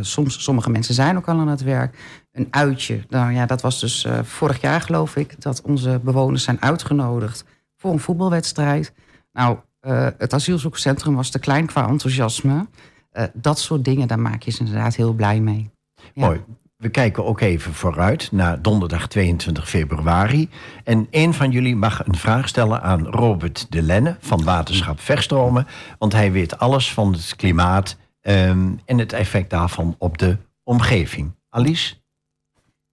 soms, sommige mensen zijn ook al aan het werk een uitje. Nou ja, dat was dus uh, vorig jaar geloof ik... dat onze bewoners zijn uitgenodigd voor een voetbalwedstrijd. Nou, uh, het asielzoekerscentrum was te klein qua enthousiasme. Dat soort dingen, daar maak je ze inderdaad heel blij mee. Mooi. We kijken ook even vooruit naar donderdag 22 februari. En een van jullie mag een vraag stellen aan Robert de Lenne van Waterschap Verstromen. Want hij weet alles van het klimaat um, en het effect daarvan op de omgeving. Alice?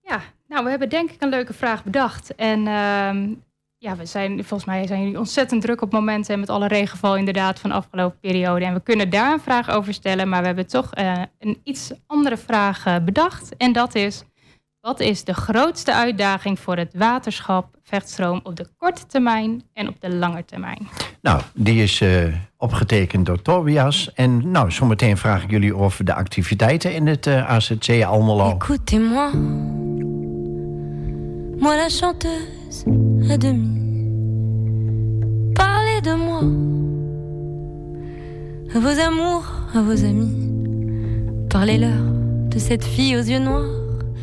Ja, nou, we hebben denk ik een leuke vraag bedacht. En uh, ja, we zijn, volgens mij zijn jullie ontzettend druk op momenten met alle regenval inderdaad van de afgelopen periode. En we kunnen daar een vraag over stellen, maar we hebben toch uh, een iets andere vraag uh, bedacht. En dat is, wat is de grootste uitdaging voor het waterschap Vechtstroom op de korte termijn en op de lange termijn? Nou, die is uh, opgetekend door Tobias. En nou, zometeen vraag ik jullie over de activiteiten in het AZC Almelo. Écoutez-moi. moi la chanteuse à demi. Parlez de moi, à vos amours, à vos amis. Parlez-leur de cette fille aux yeux noirs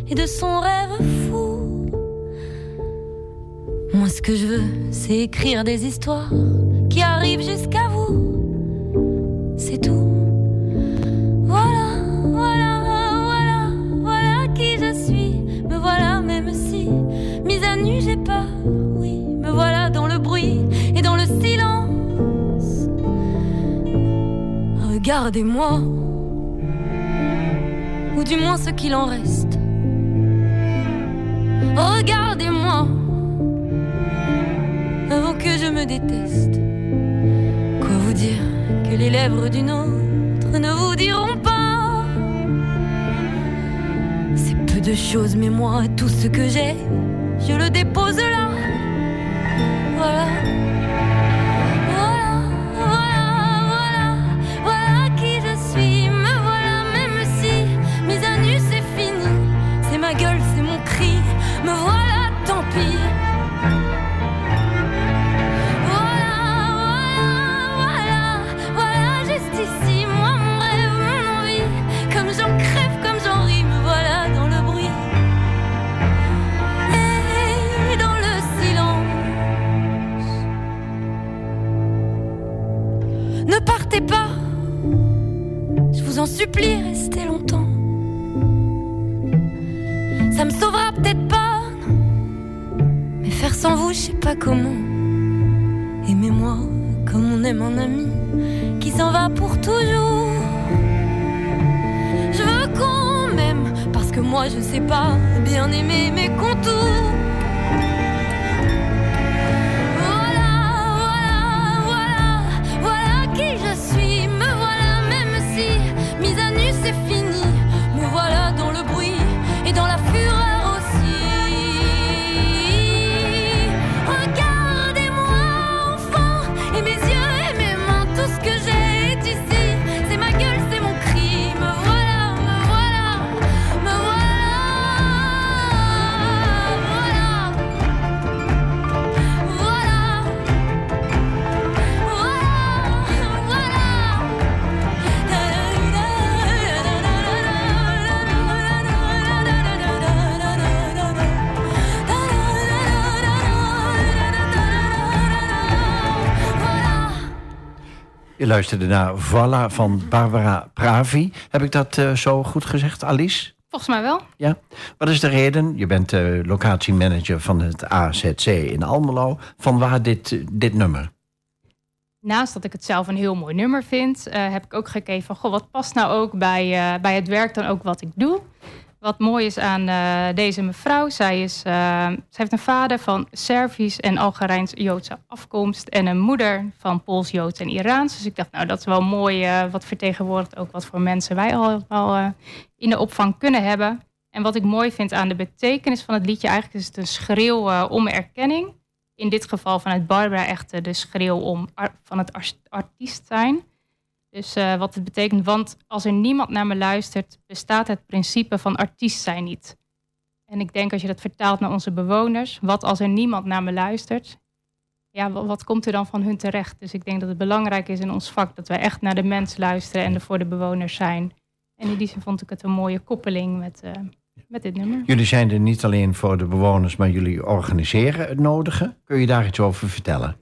et de son rêve fou. Moi, ce que je veux, c'est écrire des histoires qui arrivent jusqu'à vous. C'est tout. Regardez-moi, ou du moins ce qu'il en reste. Regardez-moi, avant que je me déteste. Quoi vous dire que les lèvres d'une autre ne vous diront pas? C'est peu de choses, mais moi, tout ce que j'ai je le dépose là. Voilà. Supplie, restez longtemps. Ça me sauvera peut-être pas. Mais faire sans vous, je sais pas comment. Aimez-moi comme on aime un ami qui s'en va pour toujours. Je veux qu'on m'aime parce que moi je sais pas bien aimer mes contours. Luisterde naar Voila van Barbara Pravi. Heb ik dat uh, zo goed gezegd, Alice? Volgens mij wel. Ja. Wat is de reden? Je bent uh, locatiemanager van het AZC in Almelo. Van waar dit, dit nummer? Naast dat ik het zelf een heel mooi nummer vind, heb ik ook gekeken van goh, wat past nou ook bij, bij het werk dan ook wat ik doe. Wat mooi is aan uh, deze mevrouw, zij, is, zij heeft een vader van Servisch en Algerijns-Joodse afkomst en een moeder van Pools-Joods en Iraans. Dus ik dacht, nou dat is wel mooi, wat vertegenwoordigt ook wat voor mensen wij allemaal in de opvang kunnen hebben. En wat ik mooi vind aan de betekenis van het liedje, eigenlijk is het een schreeuw om erkenning in dit geval vanuit Barbara echt de schreeuw om van het artiest zijn. Dus uh, wat het betekent, want als er niemand naar me luistert, bestaat het principe van artiest zijn niet. En ik denk als je dat vertaalt naar onze bewoners, wat als er niemand naar me luistert, ja, wat, komt er dan van hun terecht? Dus ik denk dat het belangrijk is in ons vak dat wij echt naar de mens luisteren en er voor de bewoners zijn. En in die zin vond ik het een mooie koppeling met, uh, met dit nummer. Jullie zijn er niet alleen voor de bewoners, maar jullie organiseren het nodige. Kun je daar iets over vertellen?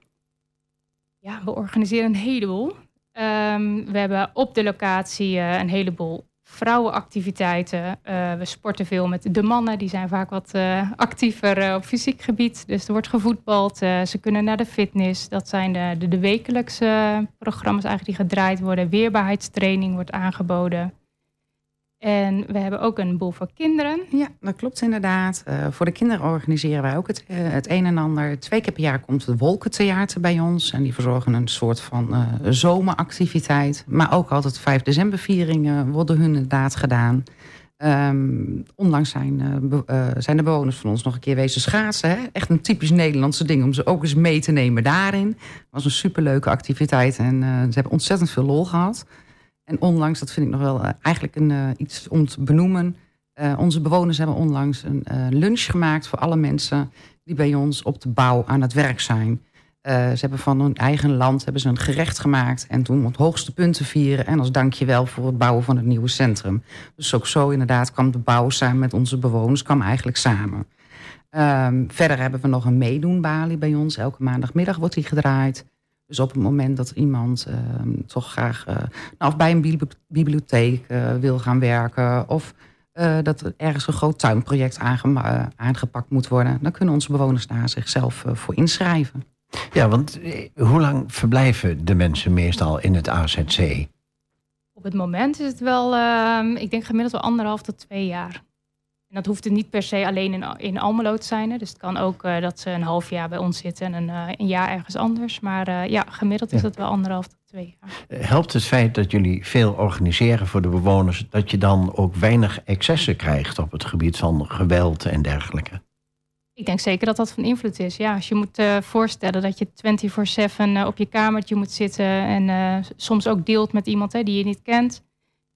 Ja, we organiseren een heleboel. Um, we hebben op de locatie uh, een heleboel vrouwenactiviteiten. Uh, we sporten veel met de mannen, die zijn vaak wat uh, actiever op fysiek gebied. Dus er wordt gevoetbald, ze kunnen naar de fitness. Dat zijn de, de, de wekelijkse programma's eigenlijk die gedraaid worden. Weerbaarheidstraining wordt aangeboden. En we hebben ook een boel voor kinderen. Ja, dat klopt inderdaad. Uh, voor de kinderen organiseren wij ook het, uh, het een en ander. Twee keer per jaar komt het Wolkentheater bij ons. En die verzorgen een soort van uh, zomeractiviteit. Maar ook altijd 5 decembervieringen worden hun inderdaad gedaan. Um, onlangs zijn, zijn de bewoners van ons nog een keer wezen schaatsen. Hè? Echt een typisch Nederlandse ding om ze ook eens mee te nemen daarin. Het was een superleuke activiteit en ze hebben ontzettend veel lol gehad. En onlangs, dat vind ik nog wel uh, eigenlijk een, uh, iets om te benoemen. Uh, onze bewoners hebben onlangs een lunch gemaakt voor alle mensen die bij ons op de bouw aan het werk zijn. ze hebben van hun eigen land hebben ze een gerecht gemaakt en toen om het hoogste punt te vieren. En als dankjewel voor het bouwen van het nieuwe centrum. Dus ook zo inderdaad kwam de bouw samen met onze bewoners, kwam eigenlijk samen. Um, verder hebben we nog een meedoenbalie bij ons. Elke maandagmiddag wordt die gedraaid. Dus op het moment dat iemand uh, toch graag uh, nou, of bij een bibliotheek uh, wil gaan werken... of uh, dat er ergens een groot tuinproject aange aangepakt moet worden... dan kunnen onze bewoners daar zichzelf voor inschrijven. Ja, want hoe lang verblijven de mensen meestal in het AZC? Op het moment is het wel, ehm, ik denk gemiddeld wel anderhalf tot twee jaar. En dat hoeft het niet per se alleen in, in Almelo te zijn. Hè. Dus het kan ook uh, dat ze een half jaar bij ons zitten en een, uh, een jaar ergens anders. Maar uh, ja, gemiddeld is dat wel anderhalf tot twee jaar. Helpt het feit dat jullie veel organiseren voor de bewoners... dat je dan ook weinig excessen krijgt op het gebied van geweld en dergelijke? Ik denk zeker dat dat van invloed is. Ja, als je moet voorstellen dat je 24-7 op je kamertje moet zitten... en soms ook deelt met iemand hè, die je niet kent.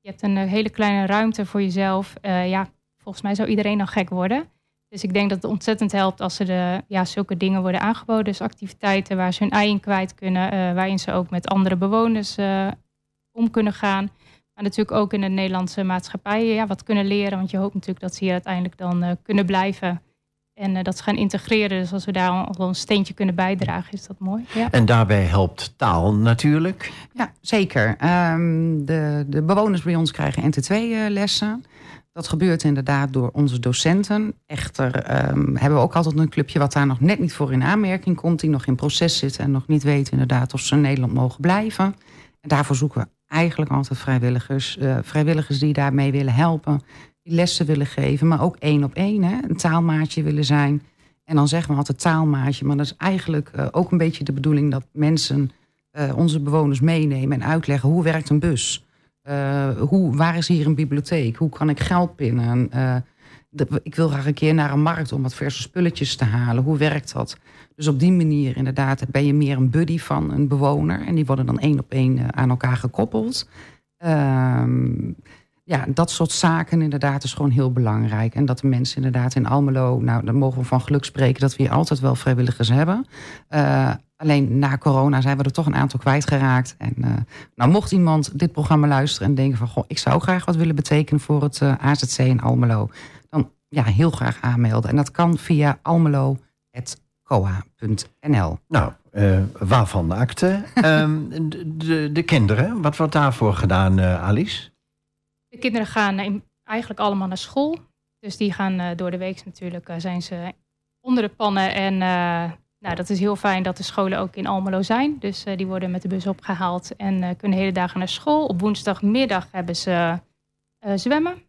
Je hebt een hele kleine ruimte voor jezelf. ja, Volgens mij zou iedereen dan gek worden. Dus ik denk dat het ontzettend helpt als er de, ja, zulke dingen worden aangeboden. Dus activiteiten waar ze hun ei in kwijt kunnen. Uh, waarin ze ook met andere bewoners uh, om kunnen gaan. Maar natuurlijk ook in de Nederlandse maatschappij ja, wat kunnen leren. Want je hoopt natuurlijk dat ze hier uiteindelijk dan uh, kunnen blijven. En dat ze gaan integreren. Dus als we daar al een steentje kunnen bijdragen, is dat mooi. Ja. En daarbij helpt taal natuurlijk. Ja, zeker. Um, de, de bewoners bij ons krijgen NT2-lessen. Dat gebeurt inderdaad door onze docenten. Echter um, hebben we ook altijd een clubje wat daar nog net niet voor in aanmerking komt. Die nog in proces zit en nog niet weet inderdaad of ze in Nederland mogen blijven. En daarvoor zoeken we eigenlijk altijd vrijwilligers. Uh, vrijwilligers die daarmee willen helpen. Die lessen willen geven, maar ook één op één. Een taalmaatje willen zijn. En dan zeggen we altijd taalmaatje. Maar dat is eigenlijk uh, ook een beetje de bedoeling dat mensen uh, onze bewoners meenemen en uitleggen hoe werkt een bus. Uh, hoe, waar is hier een bibliotheek? Hoe kan ik geld pinnen? De, ik wil graag een keer naar een markt om wat verse spulletjes te halen. Hoe werkt dat? Dus op die manier inderdaad ben je meer een buddy van een bewoner. En die worden dan één op één uh, aan elkaar gekoppeld. Ehm, ja, dat soort zaken inderdaad is gewoon heel belangrijk. En dat de mensen inderdaad in Almelo... nou, dan mogen we van geluk spreken dat we hier altijd wel vrijwilligers hebben. Uh, alleen na corona zijn we er toch een aantal kwijtgeraakt. En uh, nou, mocht iemand dit programma luisteren en denken van... goh, ik zou graag wat willen betekenen voor het uh, AZC in Almelo... dan ja, heel graag aanmelden. En dat kan via almelo coa.nl. Nou, uh, waarvan akte. um, de, de, de, kinderen, wat wordt daarvoor gedaan, uh, Alice? De kinderen gaan in, eigenlijk allemaal naar school. Dus die gaan uh, door de week natuurlijk, zijn ze onder de pannen. En nou, dat is heel fijn dat de scholen ook in Almelo zijn. Dus die worden met de bus opgehaald en kunnen hele dagen naar school. Op woensdagmiddag hebben ze zwemmen.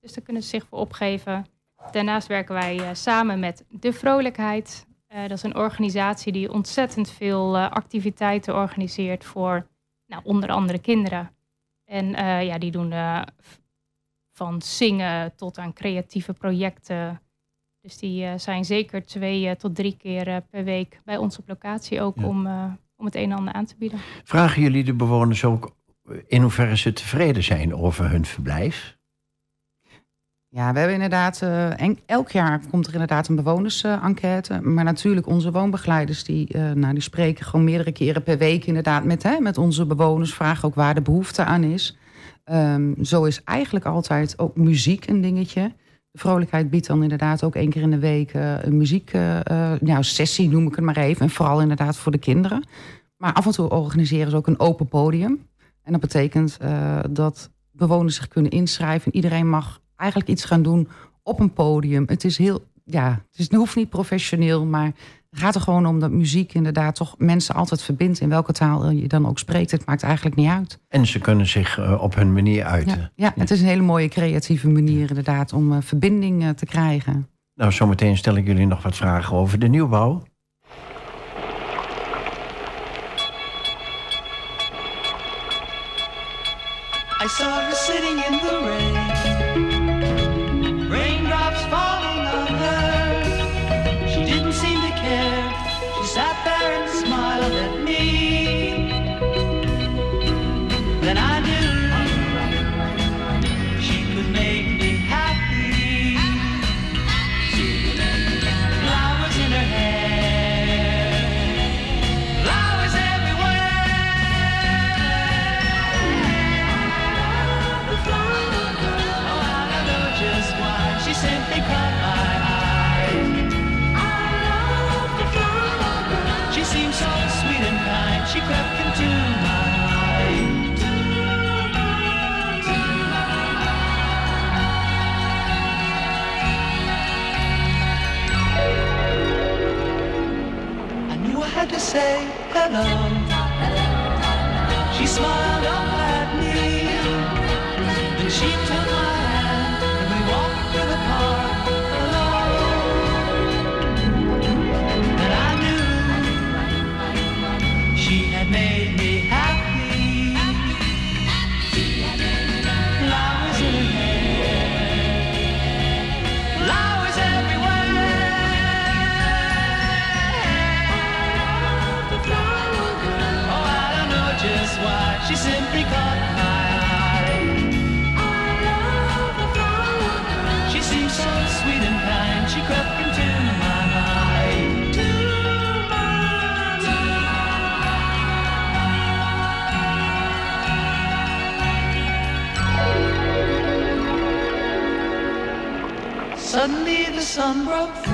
Dus daar kunnen ze zich voor opgeven. Daarnaast werken wij samen met De Vrolijkheid. Dat is een organisatie die ontzettend veel activiteiten organiseert voor nou, onder andere kinderen. En uh, ja, die doen van zingen tot aan creatieve projecten. Dus die zijn zeker twee tot drie keer per week bij ons op locatie ook ja. om, om het een en ander aan te bieden. Vragen jullie de bewoners ook in hoeverre ze tevreden zijn over hun verblijf? Ja, we hebben inderdaad, uh, elk jaar komt er inderdaad een bewonersenquête. maar natuurlijk onze woonbegeleiders, die, uh, nou, die spreken gewoon meerdere keren per week inderdaad met, hè, met onze bewoners. Vragen ook waar de behoefte aan is. Um, zo is eigenlijk altijd ook muziek een dingetje. De vrolijkheid biedt dan inderdaad ook één keer in de week uh, een muziek, ja, sessie noem ik het maar even. En vooral inderdaad voor de kinderen. Maar af en toe organiseren ze ook een open podium. En dat betekent dat bewoners zich kunnen inschrijven. En iedereen mag eigenlijk iets gaan doen op een podium. Het is heel, ja, het, is, het hoeft niet professioneel, maar het gaat er gewoon om dat muziek inderdaad toch mensen altijd verbindt. In welke taal je dan ook spreekt, het maakt eigenlijk niet uit. En ze kunnen zich uh, op hun manier uiten. Ja, ja, het is een hele mooie creatieve manier inderdaad om uh, verbinding uh, te krijgen. Nou, zometeen stel ik jullie nog wat vragen over de nieuwbouw. I saw her sitting in the rain. Say hello. She smiled Suddenly the sun broke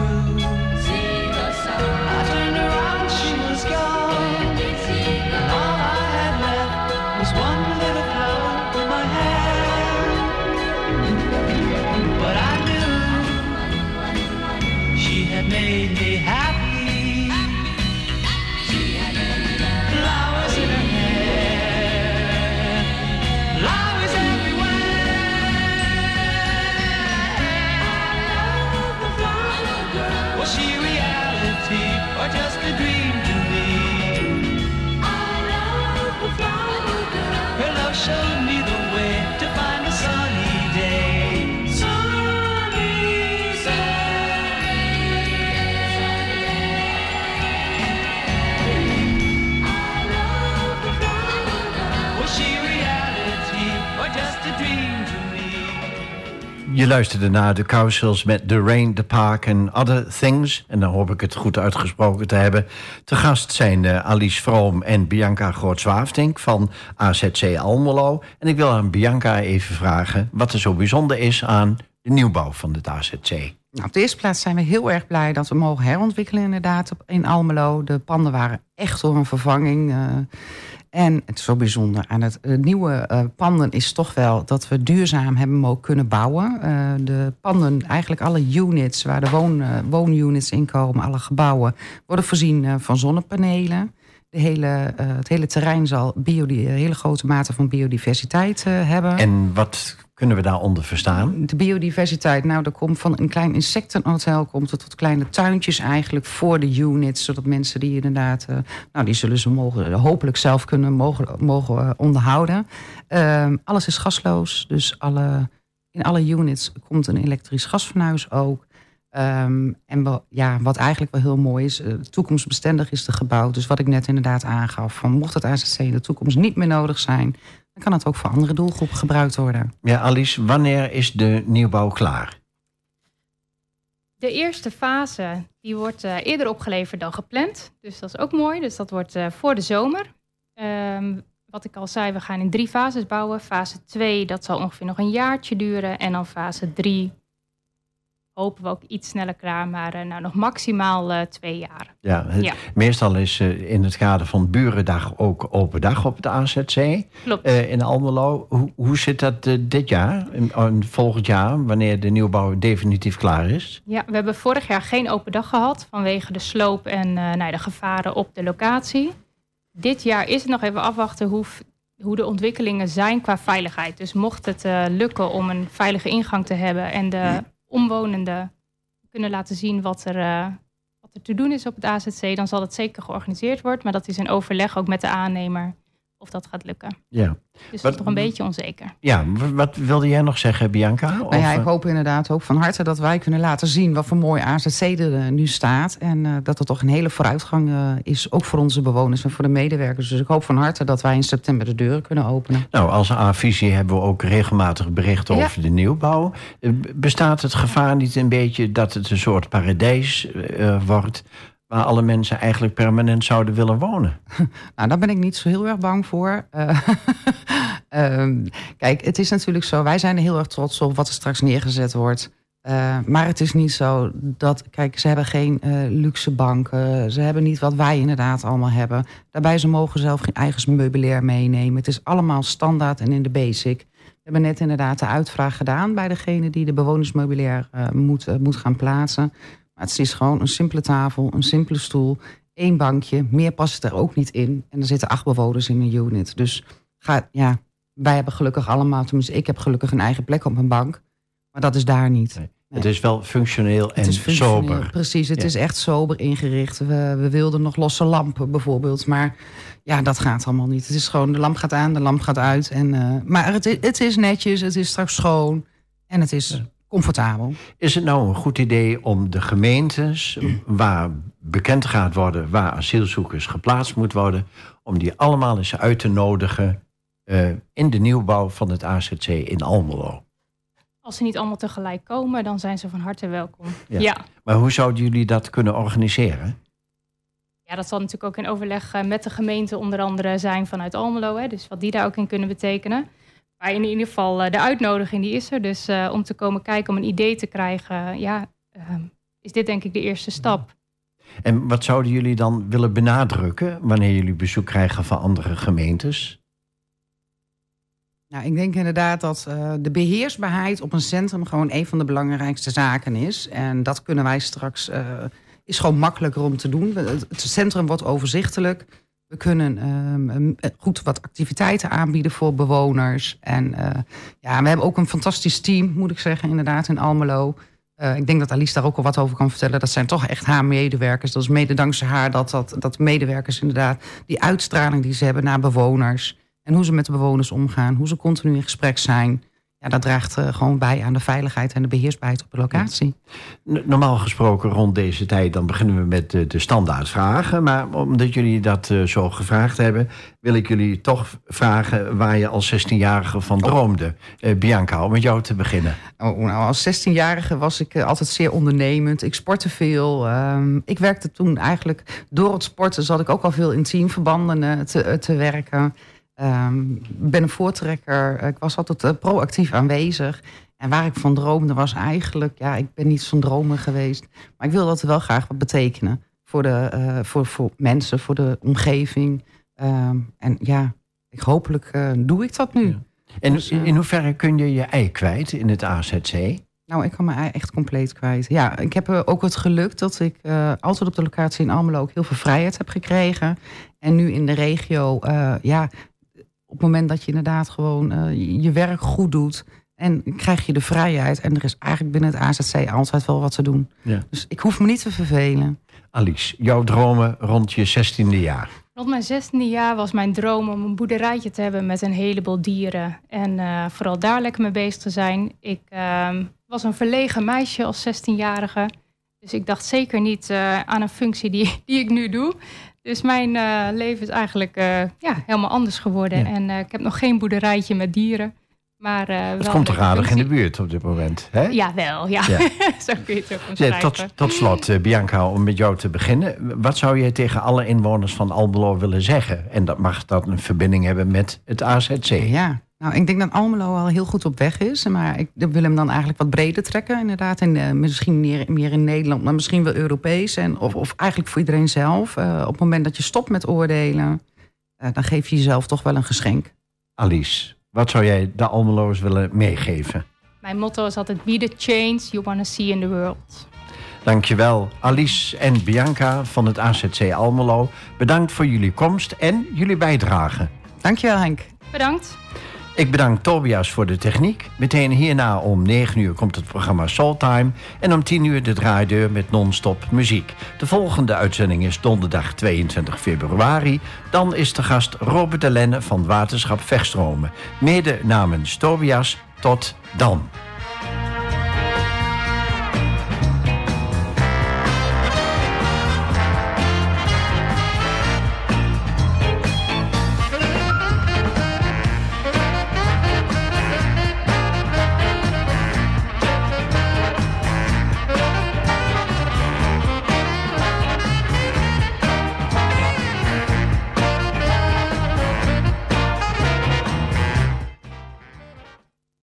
Je luisterde naar de Cowsills met The Rain, The Park and Other Things. En dan hoop ik het goed uitgesproken te hebben. Te gast zijn uh, Alice Vroom en Bianca Groot-Zwaafdink van AZC Almelo. En ik wil aan Bianca even vragen wat er zo bijzonder is aan de nieuwbouw van het AZC. Nou, op de eerste plaats zijn we heel erg blij dat we mogen herontwikkelen inderdaad in Almelo. De panden waren echt door een vervanging. Uh, en het is zo bijzonder aan het, nieuwe uh, panden is toch wel dat we duurzaam hebben mogen kunnen bouwen. Uh, de panden, eigenlijk alle units waar de woon, woonunits in komen, alle gebouwen, worden voorzien van zonnepanelen. De hele, het hele terrein zal biodi hele grote mate van biodiversiteit hebben. En wat kunnen we daaronder verstaan? De biodiversiteit, nou, er komt van een klein insectenhotel komt het tot kleine tuintjes eigenlijk voor de units, zodat mensen die inderdaad, uh, nou, die zullen ze mogen, hopelijk zelf kunnen mogen, mogen onderhouden. Uh, alles is gasloos, dus alle, in alle units komt een elektrisch gasfornuis ook. Um, en ja, wat eigenlijk wel heel mooi is, uh, toekomstbestendig is de gebouw. Dus wat ik net inderdaad aangaf, van mocht het AZC in de toekomst niet meer nodig zijn, dan kan het ook voor andere doelgroepen gebruikt worden. Ja, Alice, wanneer is de nieuwbouw klaar? De eerste fase die wordt uh, eerder opgeleverd dan gepland. Dus dat is ook mooi. Dus dat wordt uh, voor de zomer. Um, wat ik al zei, we gaan in drie fases bouwen. Fase 2, dat zal ongeveer nog een jaartje duren. En dan fase 3 hopen we ook iets sneller klaar, maar uh, nou, nog maximaal uh, twee jaar. Ja, het, ja. meestal is uh, in het kader van Burendag ook open dag op de AZC. Klopt. in Almelo. Hoe, hoe zit dat dit jaar, en volgend jaar, wanneer de nieuwbouw definitief klaar is? Ja, we hebben vorig jaar geen open dag gehad vanwege de sloop en nou, de gevaren op de locatie. Dit jaar is het nog even afwachten hoe, hoe de ontwikkelingen zijn qua veiligheid. Dus mocht het lukken om een veilige ingang te hebben en de omwonenden kunnen laten zien wat er, uh, wat er te doen is op het AZC, dan zal het zeker georganiseerd worden. Maar dat is in overleg ook met de aannemer of dat gaat lukken. Ja. Dus dat is toch een beetje onzeker. Ja, wat wilde jij nog zeggen, Bianca? Nou ja, ik eh? hoop inderdaad ook van harte dat wij kunnen laten zien wat voor mooi AZC er eh, nu staat. En uh, dat er toch een hele vooruitgang uh, is, ook voor onze bewoners en voor de medewerkers. Dus ik hoop van harte dat wij in september de deuren kunnen openen. Nou, als A-visie hebben we ook regelmatig berichten ja. over de nieuwbouw. Bestaat het gevaar niet een beetje dat het een soort paradijs wordt waar alle mensen eigenlijk permanent zouden willen wonen? Nou, daar ben ik niet zo heel erg bang voor. Uh, um, kijk, het is natuurlijk zo, wij zijn er heel erg trots op wat er straks neergezet wordt. Uh, maar het is niet zo dat, kijk, ze hebben geen uh, luxe banken. Ze hebben niet wat wij inderdaad allemaal hebben. Daarbij, ze mogen zelf geen eigen meubilair meenemen. Het is allemaal standaard en in de basic. We hebben net inderdaad de uitvraag gedaan bij degene die de bewonersmeubilair moet, moet gaan plaatsen. Maar het is gewoon een simpele tafel, een simpele stoel, één bankje. Meer past er ook niet in. En er zitten acht bewoners in een unit. Dus ga, ja, wij hebben gelukkig allemaal, tenminste ik heb gelukkig een eigen plek op mijn bank. Maar dat is daar niet. Nee. Nee. Het is wel functioneel en functioneel, sober. Precies, het ja. is echt sober ingericht. We, we wilden nog losse lampen bijvoorbeeld. Maar ja, dat gaat allemaal niet. Het is gewoon, de lamp gaat aan, de lamp gaat uit. En, uh, maar het, het is netjes, het is straks schoon. En het is comfortabel. Is het nou een goed idee om de gemeentes waar bekend gaat worden waar asielzoekers geplaatst moeten worden, om die allemaal eens uit te nodigen uh, in de nieuwbouw van het AZC in Almelo? Als ze niet allemaal tegelijk komen, dan zijn ze van harte welkom. Ja. ja. Maar hoe zouden jullie dat kunnen organiseren? Ja, dat zal natuurlijk ook in overleg eh, met de gemeente onder andere zijn vanuit Almelo. Hè, dus wat die daar ook in kunnen betekenen. Maar in ieder geval, uh, de uitnodiging die is er. Dus uh, om te komen kijken, om een idee te krijgen, ja, uh, is dit denk ik de eerste stap. En wat zouden jullie dan willen benadrukken wanneer jullie bezoek krijgen van andere gemeentes? Nou, ik denk inderdaad dat de beheersbaarheid op een centrum gewoon een van de belangrijkste zaken is. En dat kunnen wij straks, is gewoon makkelijker om te doen. Het centrum wordt overzichtelijk. We kunnen um, goed wat activiteiten aanbieden voor bewoners. En uh, ja, we hebben ook een fantastisch team, moet ik zeggen, inderdaad, in Almelo. Uh, ik denk dat Alice daar ook al wat over kan vertellen. Dat zijn toch echt haar medewerkers. Dat is mede dankzij haar dat, dat, dat medewerkers inderdaad... die uitstraling die ze hebben naar bewoners... en hoe ze met de bewoners omgaan, hoe ze continu in gesprek zijn ja, dat draagt uh, gewoon bij aan de veiligheid en de beheersbaarheid op de locatie. Normaal gesproken rond deze tijd dan beginnen we met de, de standaardvragen. Maar omdat jullie dat uh, zo gevraagd hebben, wil ik jullie toch vragen waar je als 16-jarige van oh. droomde. Uh, Bianca, om met jou te beginnen. Oh, nou, als 16-jarige was ik altijd zeer ondernemend. Ik sportte veel. Um, ik werkte toen eigenlijk door het sporten zat ik ook al veel in teamverbanden te, te werken. Ik um, ben een voortrekker. Ik was altijd uh, proactief aanwezig. En waar ik van droomde was eigenlijk, ja, ik ben niet zo'n dromer geweest. Maar ik wil dat wel graag wat betekenen voor, de, uh, voor, voor mensen, voor de omgeving. Ehm, en ja, ik, hopelijk uh, doe ik dat nu. Ja. En dus, in hoeverre kun je je ei kwijt in het AZC? Nou, ik kan mijn ei echt compleet kwijt. Ja, ik heb ook het geluk dat ik altijd op de locatie in Almelo ook heel veel vrijheid heb gekregen. En nu in de regio, ja, op het moment dat je inderdaad gewoon je werk goed doet en krijg je de vrijheid. En er is eigenlijk binnen het AZC altijd wel wat te doen. Ja. Dus ik hoef me niet te vervelen. Alice, jouw dromen rond je 16e jaar? Rond mijn 16e jaar was mijn droom om een boerderijtje te hebben met een heleboel dieren. En uh, vooral daar lekker mee bezig te zijn. Ik uh, was een verlegen meisje als 16-jarige. Dus ik dacht zeker niet uh, aan een functie die, die ik nu doe. Dus mijn uh, leven is eigenlijk ja, helemaal anders geworden. Ja. En ik heb nog geen boerderijtje met dieren. Maar, uh, het komt toch aardig in de buurt op dit moment, hè? Ja, wel. Ja. ja. Zo kun je het ook ja, tot, tot slot, uh, Bianca, om met jou te beginnen. Wat zou jij tegen alle inwoners van Almelo willen zeggen? En dat mag dat een verbinding hebben met het AZC? Ja, nou, ik denk dat Almelo al heel goed op weg is. Maar ik wil hem dan eigenlijk wat breder trekken, inderdaad. En uh, misschien meer, meer, in Nederland, maar misschien wel Europees. En, of, of eigenlijk voor iedereen zelf. op het moment dat je stopt met oordelen, dan geef je jezelf toch wel een geschenk. Alice, wat zou jij de Almeloers willen meegeven? Mijn motto is altijd be the change you want to see in the world. Dankjewel Alice en Bianca van het AZC Almelo. Bedankt voor jullie komst en jullie bijdrage. Dankjewel Henk. Bedankt. Ik bedank Tobias voor de techniek. Meteen hierna om 9 uur komt het programma Soultime. En om 10 uur de draaideur met non-stop muziek. De volgende uitzending is donderdag 22 februari. Dan is de gast Robert de Lenne van Waterschap Verstromen. Mede namens Tobias. Tot dan.